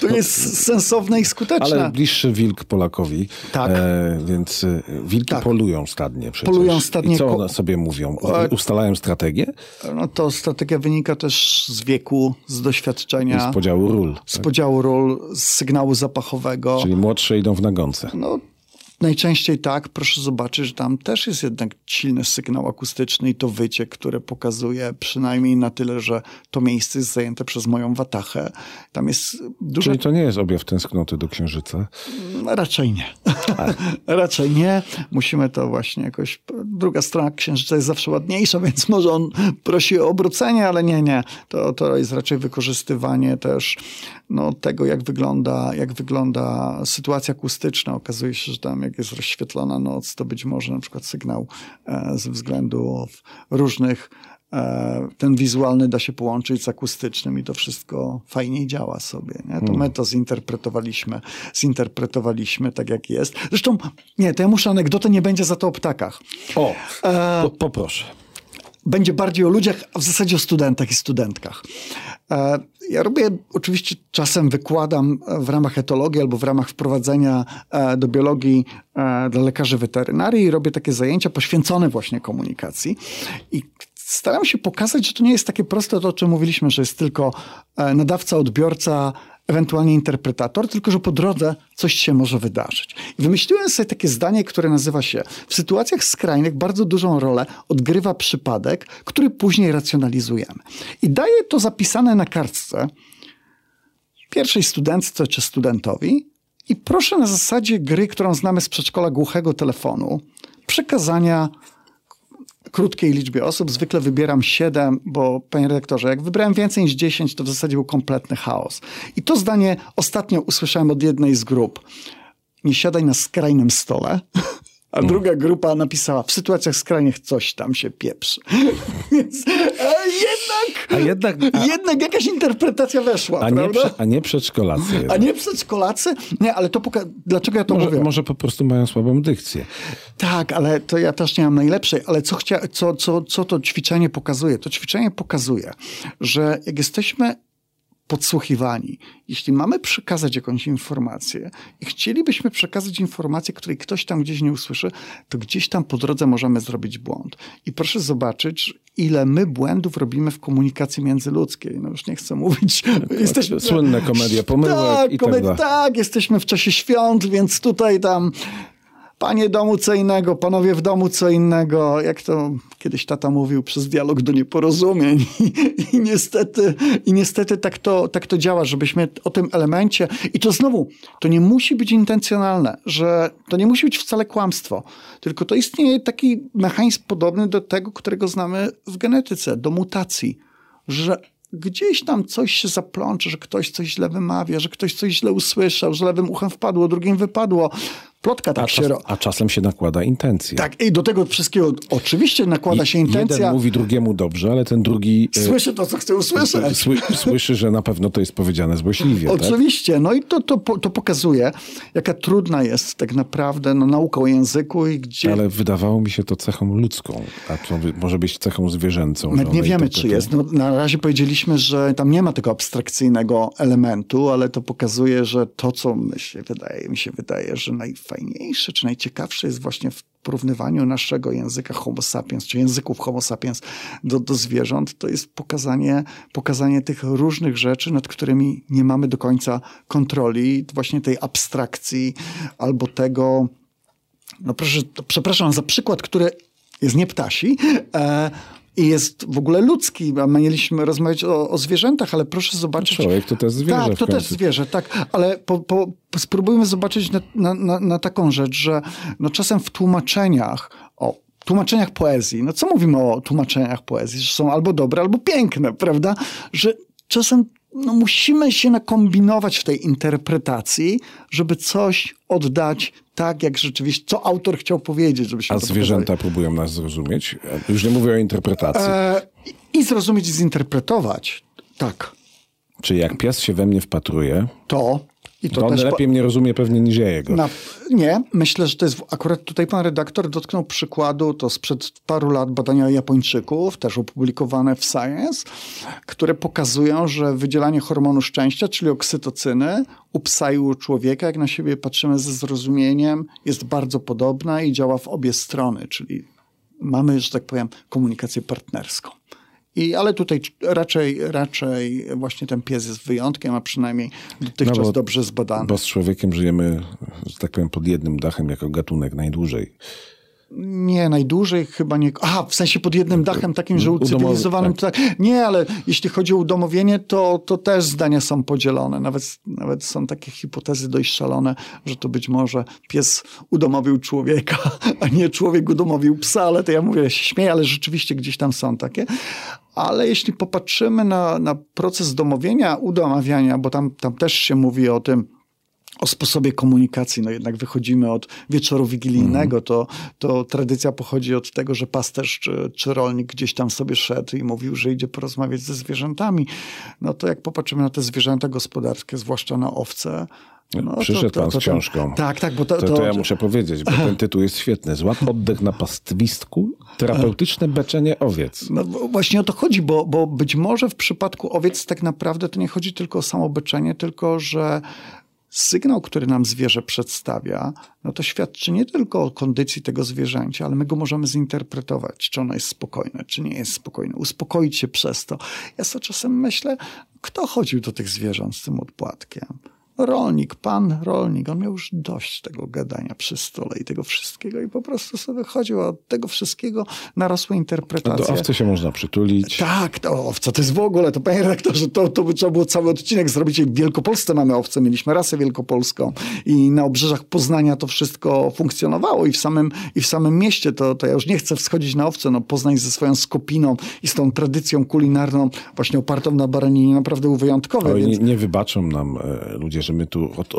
to jest sensowne i skuteczne. Ale bliższy wilk Polakowi, tak. E, więc e, wilki tak. polują stadnie przecież. Polują stadnie. I co one sobie mówią? Ustalają strategię? No to strategia wynika też z wieku, z doświadczenia. I z podziału ról. Z tak? podziału ról, z sygnału zapachowego. Czyli młodsze idą w nagonce. No Najczęściej tak, proszę zobaczyć, że tam też jest jednak silny sygnał akustyczny i to wycie, które pokazuje przynajmniej na tyle, że to miejsce jest zajęte przez moją watachę. Tam jest dużo... Czyli to nie jest objaw tęsknoty do księżyca? Mm, raczej nie. Raczej nie. Musimy to właśnie jakoś... Druga strona księżyca jest zawsze ładniejsza, więc może on prosi o obrócenie, ale nie, nie. To, to jest raczej wykorzystywanie też no, tego, jak wygląda, jak wygląda sytuacja akustyczna. Okazuje się, że tam jak jest rozświetlona noc, to być może na przykład sygnał e, ze względu różnych e, ten wizualny da się połączyć z akustycznym i to wszystko fajniej działa sobie. Nie? To hmm. my to zinterpretowaliśmy, zinterpretowaliśmy tak, jak jest. Zresztą, nie, to ja muszę anegdotę, nie będzie za to o ptakach. O, e, poproszę będzie bardziej o ludziach, a w zasadzie o studentach i studentkach. E, ja robię, oczywiście czasem wykładam w ramach etologii albo w ramach wprowadzenia e, do biologii e, dla lekarzy weterynarii i robię takie zajęcia poświęcone właśnie komunikacji. I staram się pokazać, że to nie jest takie proste to, o czym mówiliśmy, że jest tylko nadawca, odbiorca, ewentualnie interpretator, tylko że po drodze coś się może wydarzyć. I wymyśliłem sobie takie zdanie, które nazywa się w sytuacjach skrajnych bardzo dużą rolę odgrywa przypadek, który później racjonalizujemy. I daję to zapisane na kartce pierwszej studentce czy studentowi i proszę na zasadzie gry, którą znamy z przedszkola głuchego telefonu, przekazania krótkiej liczbie osób. Zwykle wybieram siedem, bo panie redaktorze, jak wybrałem więcej niż dziesięć, to w zasadzie był kompletny chaos. I to zdanie ostatnio usłyszałem od jednej z grup. Nie siadaj na skrajnym stole. A Mm. druga grupa napisała, w sytuacjach skrajnych coś tam się pieprzy. Więc jednak, A jednak, a, jednak jakaś interpretacja weszła, a, nie, prawda? prze, a nie przedszkolacy. A jednak. nie przedszkolacy? Nie, ale to poka- dlaczego ja to Może, mówię? może po prostu mają słabą dykcję. Tak, ale to ja też nie mam najlepszej. Ale co, chcia- co, co, co to ćwiczenie pokazuje? To ćwiczenie pokazuje, że jak jesteśmy podsłuchiwani, jeśli mamy przekazać jakąś informację i chcielibyśmy przekazać informację, której ktoś tam gdzieś nie usłyszy, to gdzieś tam po drodze możemy zrobić błąd. I proszę zobaczyć, ile my błędów robimy w komunikacji międzyludzkiej. No już nie chcę mówić. Jesteśmy, Słynne komedie pomyłek tak, i tak dalej. tak, jesteśmy w czasie świąt, więc tutaj tam panie domu co innego, panowie w domu co innego. Jak to kiedyś tata mówił, przez dialog do nieporozumień. I, i niestety, i niestety tak, to, tak to działa, żebyśmy o tym elemencie... I to znowu, to nie musi być intencjonalne, że to nie musi być wcale kłamstwo, tylko to istnieje taki mechanizm podobny do tego, którego znamy w genetyce, do mutacji, że gdzieś tam coś się zaplącze, że ktoś coś źle wymawia, że ktoś coś źle usłyszał, że lewym uchem wpadło, drugim wypadło. Plotka tak A, się czas, a czasem się nakłada intencja. Tak, i do tego wszystkiego oczywiście nakłada I się intencja. Jeden mówi drugiemu dobrze, ale ten drugi e, Słyszy to, co chce usłyszeć. sły, słyszy, że na pewno to jest powiedziane złośliwie. Tak? Oczywiście, no i to, to, to pokazuje, jaka trudna jest tak naprawdę no, nauka o języku i gdzie... Ale wydawało mi się to cechą ludzką, a to może być cechą zwierzęcą. My nie one wiemy, czy jest. No, na razie powiedzieliśmy, że tam nie ma tego abstrakcyjnego elementu, ale to pokazuje, że to, co my się wydaje, mi się wydaje, że najfajniejsze czy najciekawsze jest właśnie w porównywaniu naszego języka homo sapiens, czy języków homo sapiens do, do zwierząt, to jest pokazanie, pokazanie tych różnych rzeczy, nad którymi nie mamy do końca kontroli, właśnie tej abstrakcji albo tego, no proszę, przepraszam za przykład, który jest nie ptasi e, i jest w ogóle ludzki. A Mieliśmy rozmawiać o, o zwierzętach, ale proszę zobaczyć... Człowiek to też zwierzę Tak, to też zwierzę, tak. Ale po, po, spróbujmy zobaczyć na, na, na, na taką rzecz, że no czasem w tłumaczeniach, o tłumaczeniach poezji, no co mówimy o tłumaczeniach poezji, że są albo dobre, albo piękne, prawda? Że czasem no, musimy się nakombinować w tej interpretacji, żeby coś oddać tak, jak rzeczywiście, co autor chciał powiedzieć, żebyśmy A zwierzęta próbują nas zrozumieć? Już nie mówię o interpretacji. pokazali. E, I zrozumieć, i zinterpretować. Tak. Czy jak pies się we mnie wpatruje, To. I to, to, on po- lepiej mnie rozumie pewnie niż ja jego. Na, nie, myślę, że to jest akurat tutaj pan redaktor dotknął przykładu, to sprzed paru lat badania Japończyków, też opublikowane w Science, które pokazują, że wydzielanie hormonu szczęścia, czyli oksytocyny, u psa i u człowieka, jak na siebie patrzymy ze zrozumieniem, jest bardzo podobna i działa w obie strony, czyli mamy, że tak powiem, komunikację partnerską. I, ale tutaj raczej, raczej właśnie ten pies jest wyjątkiem, a przynajmniej dotychczas No bo- dobrze zbadany. Bo z człowiekiem żyjemy, że tak powiem, pod jednym dachem jako gatunek najdłużej. Nie, najdłużej chyba nie. Aha, w sensie pod jednym dachem takim, że ucywilizowanym. Tak. Nie, ale jeśli chodzi o udomowienie, to, to też zdania są podzielone. Nawet, nawet są takie hipotezy dość szalone, że to być może pies udomowił człowieka, a nie człowiek udomowił psa, ale to ja mówię, ja się śmieję, ale rzeczywiście gdzieś tam są takie. Ale jeśli popatrzymy na, na proces domowienia, udomawiania, bo tam, tam też się mówi o tym, o sposobie komunikacji. No jednak wychodzimy od wieczoru wigilijnego, to, to tradycja pochodzi od tego, że pasterz czy, czy rolnik gdzieś tam sobie szedł i mówił, że idzie porozmawiać ze zwierzętami. No to jak popatrzymy na te zwierzęta gospodarskie, zwłaszcza na owce, no, Przyszedł pan z to- książką. Tak, tak, bo to, To, to ja muszę powiedzieć, bo ten tytuł jest świetny. Złap oddech na pastwisku, terapeutyczne beczenie owiec. No właśnie o to chodzi, bo, bo być może w przypadku owiec tak naprawdę to nie chodzi tylko o samobyczenie, tylko że sygnał, który nam zwierzę przedstawia, no to świadczy nie tylko o kondycji tego zwierzęcia, ale my go możemy zinterpretować, czy ono jest spokojne, czy nie jest spokojne, uspokoić się przez to. Ja sobie czasem myślę, kto chodził do tych zwierząt z tym odpłatkiem? Rolnik, pan rolnik, on miał już dość tego gadania przy stole i tego wszystkiego i po prostu sobie chodził od tego wszystkiego narosłe A interpretacje. do owcy się można przytulić. Tak, to owca to jest w ogóle, to panie redaktorze, to, to by trzeba było cały odcinek zrobić. W Wielkopolsce mamy owce, mieliśmy rasę wielkopolską i na obrzeżach Poznania to wszystko funkcjonowało i w samym, i w samym mieście, to, to ja już nie chcę wschodzić na owce, no Poznań ze swoją skopiną i z tą tradycją kulinarną właśnie opartą na baraninie naprawdę był wyjątkowy, więc... nie, nie wybaczą nam e, że my tu od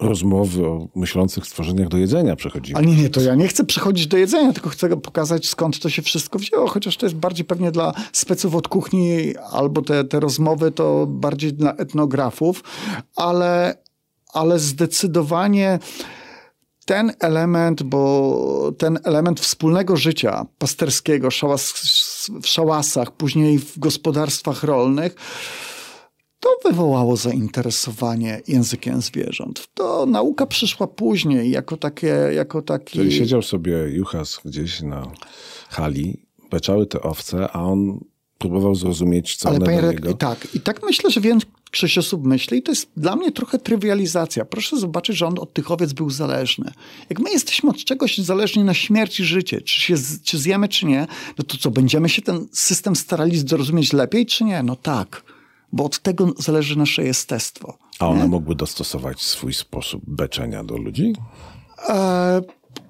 rozmowy o myślących stworzeniach do jedzenia przechodzimy. Ale nie, nie, to ja nie chcę przechodzić do jedzenia, tylko chcę pokazać skąd to się wszystko wzięło, chociaż to jest bardziej pewnie dla speców od kuchni albo te, te rozmowy to bardziej dla etnografów, ale, ale zdecydowanie ten element, bo ten element wspólnego życia pasterskiego szałas, w szałasach, później w gospodarstwach rolnych, to wywołało zainteresowanie językiem zwierząt. To nauka przyszła później, jako takie, jako taki... Czyli siedział sobie Juchas gdzieś na hali, beczały te owce, a on próbował zrozumieć, co Ale one panie niego. tak, i tak myślę, że większość osób myśli i to jest dla mnie trochę trywializacja. Proszę zobaczyć, że on od tych owiec był zależny. Jak my jesteśmy od czegoś zależni na śmierć i życie, czy, się, czy zjemy, czy nie, no to co, będziemy się ten system starali zrozumieć lepiej, czy nie? No tak, bo od tego zależy nasze jestestwo. A one mogły dostosować swój sposób beczenia do ludzi? E,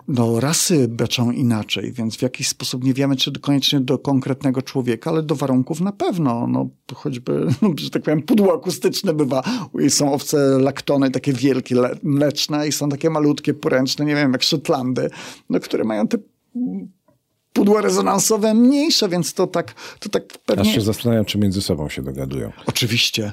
no, rasy beczą inaczej, więc w jakiś sposób nie wiemy, czy koniecznie do konkretnego człowieka, ale do warunków na pewno. No, choćby, że tak powiem, pudło akustyczne bywa. Są owce laktony, takie wielkie, le- mleczne i są takie malutkie, poręczne, nie wiem, jak Szotlandy, no, które mają te pudła rezonansowe mniejsze, więc to tak, to tak Aż pewnie... się zastanawiam, czy między sobą się dogadują. Oczywiście.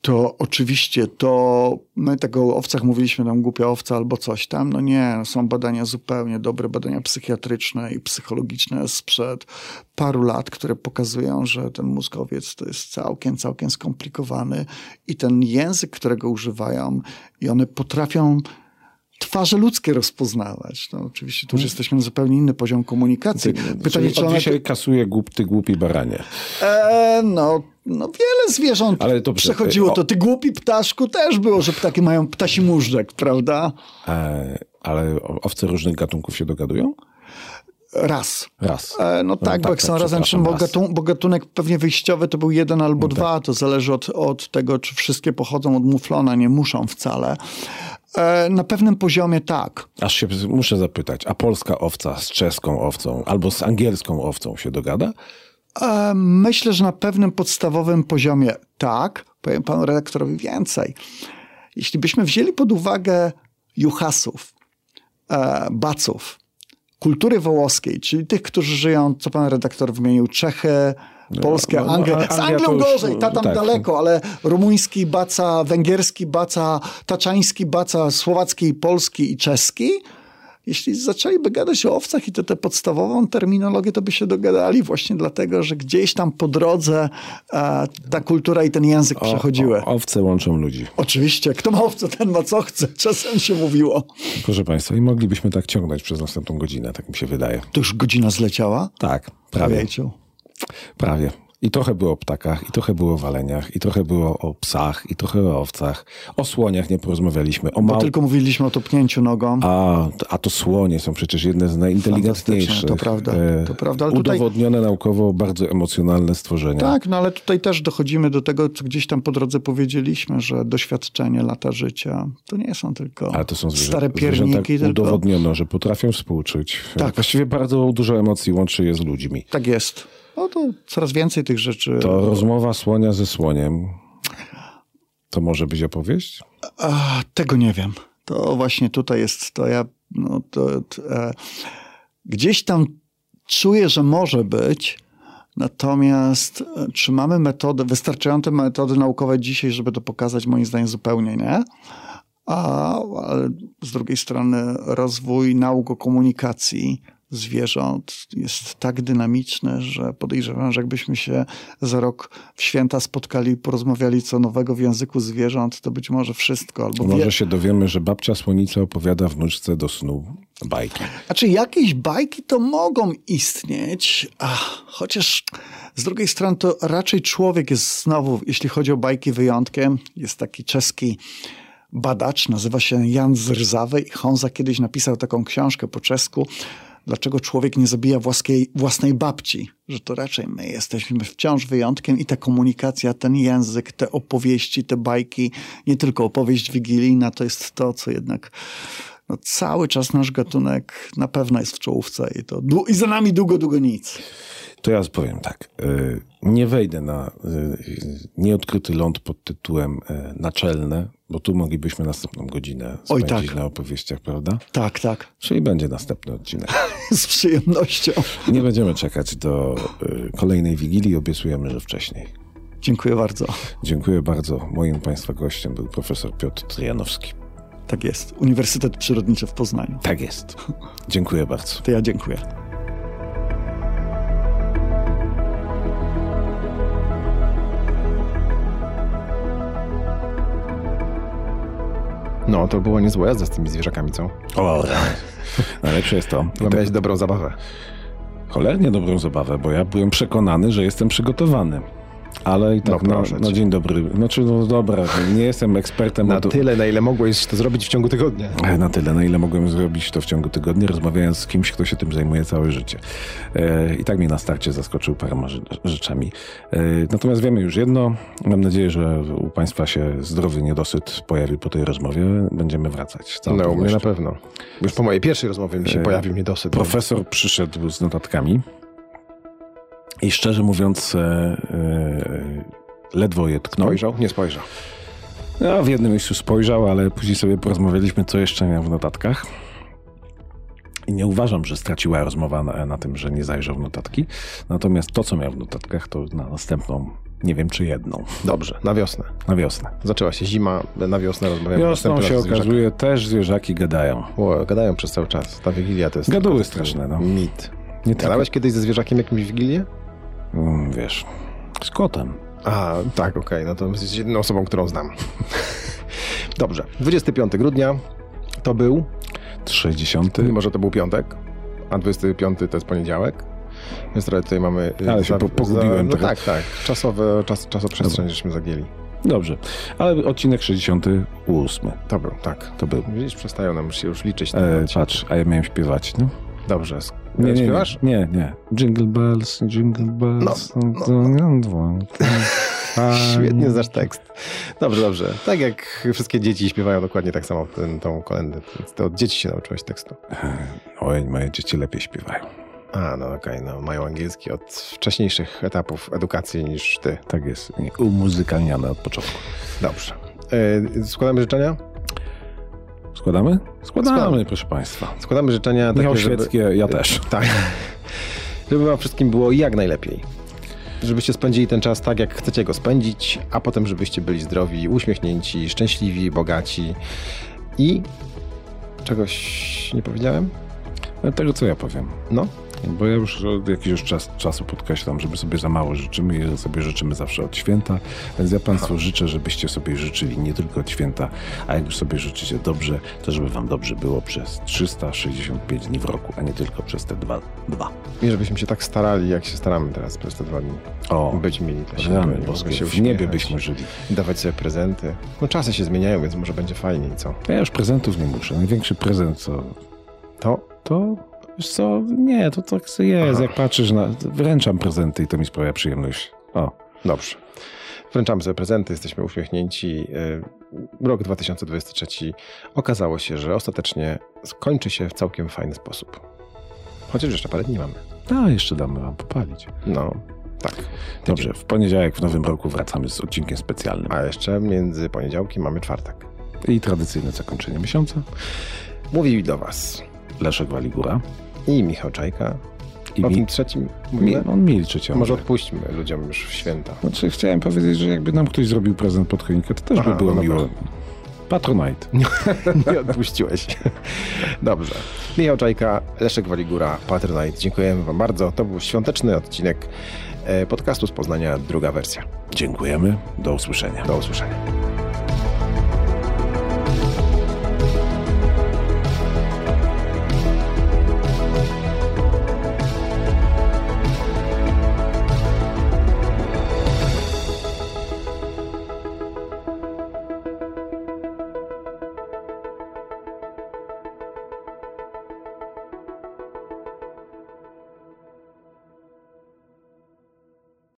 To oczywiście, to my tego o owcach mówiliśmy, tam głupia owca albo coś tam. No nie, są badania zupełnie dobre, badania psychiatryczne i psychologiczne sprzed paru lat, które pokazują, że ten mózgowiec to jest całkiem, całkiem skomplikowany i ten język, którego używają i one potrafią twarze ludzkie rozpoznawać. No, oczywiście tu już jesteśmy na zupełnie inny poziom komunikacji. Pytanie, Czyli czy one... dzisiaj kasuje głup, ty głupi baranie. E, no, no wiele zwierząt Ale dobrze, przechodziło o- to. Ty głupi ptaszku też było, że ptaki mają ptasi móżdżek, prawda? E, ale owce różnych gatunków się dogadują? Raz. Raz. E, no tak, bo jak są razem, przepraszam, bo, gatun, bo gatunek pewnie wyjściowy to był jeden No albo tak. dwa, to zależy od, od tego, czy wszystkie pochodzą od muflona, nie muszą wcale. E, na pewnym poziomie tak. Aż się muszę zapytać, a polska owca z czeską owcą albo z angielską owcą się dogada? E, myślę, że na pewnym podstawowym poziomie tak. Powiem panu redaktorowi więcej. Jeśli byśmy wzięli pod uwagę juchasów, e, baców, kultury wołoskiej, czyli tych, którzy żyją, co pan redaktor wymienił, Czechy, Polskę, no, no, Anglię. Z Anglią już, gorzej, ta tam tak. daleko, ale rumuński baca, węgierski baca, taczański baca, słowacki, polski i czeski. Jeśli zaczęliby gadać o owcach i to tę podstawową terminologię, to by się dogadali właśnie dlatego, że gdzieś tam po drodze e, ta kultura i ten język przechodziły. O, owce łączą ludzi. Oczywiście, kto ma owce, ten ma co chce. Czasem się mówiło. Proszę Państwa, i moglibyśmy tak ciągnąć przez następną godzinę, tak mi się wydaje. To już godzina zleciała? Tak, prawie. Ojejciu. Prawie. I trochę było o ptakach, i trochę było o waleniach, i trochę było o psach, i trochę o owcach. O słoniach nie porozmawialiśmy. O Bo mał... tylko mówiliśmy o topnięciu nogą. a, a to słonie są przecież jedne z najinteligentniejszych. To prawda, e, to prawda, ale tutaj- Udowodnione naukowo bardzo emocjonalne stworzenia. Tak, no ale tutaj też dochodzimy do tego, co gdzieś tam po drodze powiedzieliśmy, że doświadczenie, lata życia to nie są tylko Ale to są zwierzę, stare pierniki, tylko udowodniono, że potrafią współczuć. Tak. Właściwie bardzo dużo emocji łączy je z ludźmi. tak jest. No to coraz więcej tych rzeczy. To rozmowa słonia ze słoniem. To może być opowieść? A, tego nie wiem. To właśnie tutaj jest to ja, no to, to e, gdzieś tam czuję, że może być, natomiast e, czy mamy metody, wystarczające metody naukowe dzisiaj, żeby to pokazać? Moim zdaniem zupełnie nie. A, ale z drugiej strony rozwój nauk o komunikacji zwierząt jest tak dynamiczny, że podejrzewam, że jakbyśmy się za rok w święta spotkali i porozmawiali co nowego w języku zwierząt, to być może wszystko. Albo wie... Może się dowiemy, że babcia słonica opowiada wnuczce do snu bajki. Znaczy jakieś bajki to mogą istnieć, ach, chociaż z drugiej strony to raczej człowiek jest znowu, jeśli chodzi o bajki, wyjątkiem. Jest taki czeski badacz, nazywa się Jan Zrzawy i Honza kiedyś napisał taką książkę po czesku, dlaczego człowiek nie zabija własnej, własnej babci, że to raczej my jesteśmy wciąż wyjątkiem i ta komunikacja, ten język, te opowieści, te bajki, nie tylko opowieść wigilijna, to jest to, co jednak no, cały czas nasz gatunek na pewno jest w czołówce i, to, i za nami długo, długo nic. To ja powiem tak. y, Nie wejdę na y, nieodkryty ląd pod tytułem y, naczelne, bo tu moglibyśmy następną godzinę Oj, spędzić tak. na opowieściach, prawda? Tak, tak, Czyli będzie następny odcinek. z przyjemnością. Nie będziemy czekać do y, kolejnej wigilii, obiecujemy, że wcześniej. Dziękuję bardzo. Dziękuję bardzo. Moim Państwa gościem był profesor Piotr Trijanowski. Tak jest. Uniwersytet Przyrodniczy w Poznaniu. Tak jest. Dziękuję bardzo. To ja dziękuję. No, to było niezła jazda z tymi zwierzakami, co? O, najlepsze jest to. Chyba miałeś dobrą zabawę. Cholernie dobrą zabawę, bo ja byłem przekonany, że jestem przygotowany. Ale i tak, No no, no, dzień dobry. Znaczy, no dobra, nie jestem ekspertem. Na od- tyle, na ile mogłeś to zrobić w ciągu tygodnia. Na tyle, na ile mogłem zrobić to w ciągu tygodnia, rozmawiając z kimś, kto się tym zajmuje całe życie. E, I tak mnie na starcie zaskoczył paroma rzeczami. E, natomiast wiemy już jedno. Mam nadzieję, że u Państwa się zdrowy niedosyt pojawi po tej rozmowie. Będziemy wracać. No, u mnie na pewnością. pewno. Już po mojej pierwszej rozmowie mi się E, pojawił niedosyt. Profesor przyszedł z notatkami i szczerze mówiąc, e, e, ledwo je tknął. Spojrzał? Nie spojrzał. No, w jednym miejscu spojrzał, ale później sobie porozmawialiśmy, co jeszcze miał w notatkach. I nie uważam, że straciła rozmowa na, na tym, że nie zajrzał w notatki. Natomiast to, co miał w notatkach, to na następną, nie wiem czy jedną, Dobrze, na wiosnę. na wiosnę. Zaczęła się zima, na wiosnę rozmawiamy. Wiosną się okazuje, też zwierzaki gadają. O, gadają przez cały czas. Ta wigilia to jest... Gaduły straszne, no. Mit. Nie Gadałeś kiedyś ze zwierzakiem jakimś wigilię? Mm, wiesz, z kotem. A, tak, okej, no to jesteś jedyną osobą, którą znam. Dobrze, 25 grudnia to był, 60. mimo że to był piątek, a 25 to jest poniedziałek, więc trochę tutaj mamy... y, Ale się po- pogubiłem no trochę. tak, tak, czasowe, czas, czasoprzestrzeń żeśmy zagięli. Dobrze, ale odcinek 68 To był, tak. to był. Widzisz, przestają nam się już liczyć. E, patrz, a ja miałem śpiewać, no? Dobrze, Nie, nie, nie, śpiewasz? nie, nie. Jingle bells, jingle bells. No, Świetnie znasz tekst. Dobrze, dobrze. Tak jak wszystkie dzieci śpiewają dokładnie tak samo ten, tą kolendę. To od dzieci się nauczyłeś tekstu. Oj, moje dzieci lepiej śpiewają. A, no okej, no mają angielski od wcześniejszych etapów edukacji niż ty. Tak jest, umuzykalniane od początku. Dobrze. E, składamy życzenia? Składamy? Składamy, Składamy. proszę Państwa. Składamy życzenia Michał takie, żeby... Świeckie, ja też. Tak. Żeby wam wszystkim było jak najlepiej. Żebyście spędzili ten czas tak, jak chcecie go spędzić, a potem żebyście byli zdrowi, uśmiechnięci, szczęśliwi, bogaci i... Czegoś nie powiedziałem? Tego, co ja powiem. No, Bo ja już od jakiegoś czas, czasu podkreślam, że my sobie za mało życzymy i sobie życzymy zawsze od święta. Więc ja Państwu życzę, żebyście sobie życzyli nie tylko od święta, a jak już sobie życzycie dobrze, to żeby Wam dobrze było przez 365 dni w roku, a nie tylko przez te dwa. dwa. i żebyśmy się tak starali, jak się staramy teraz przez te dwa dni. O, Być mieli dla siebie, żeby boskie, się w niebie byśmy żyli. dawać sobie prezenty. No czasy się zmieniają, więc może będzie fajniej, co? Ja już prezentów nie muszę. Największy prezent, co To to wiesz co, nie, to tak jest, Aha. jak patrzysz na, wręczam prezenty i to mi sprawia przyjemność. O, Dobrze. Wręczamy sobie prezenty, jesteśmy uśmiechnięci. Yy, Rok 2023 okazało się, że ostatecznie skończy się w całkiem fajny sposób. Chociaż jeszcze parę dni mamy. a jeszcze damy wam popalić. No, tak. Dobrze, w poniedziałek w nowym roku wracamy z odcinkiem specjalnym. A jeszcze między poniedziałkiem mamy czwartek. I tradycyjne zakończenie miesiąca. Mówił do Was Leszek Waligura. i Michał Czajka. I o mi, tym trzecim mówimy? on milczy ciągle. Może odpuśćmy ludziom już w święta. Znaczy, chciałem powiedzieć, że jakby nam ktoś zrobił prezent pod choinkę, to też Aha, by było no dobra. miło. Patronite. Nie odpuściłeś. Dobrze. Michał Czajka, Leszek Waligura, Patronite. Dziękujemy Wam bardzo. To był świąteczny odcinek e, podcastu z Poznania, druga wersja. Dziękujemy. Do usłyszenia. Do usłyszenia.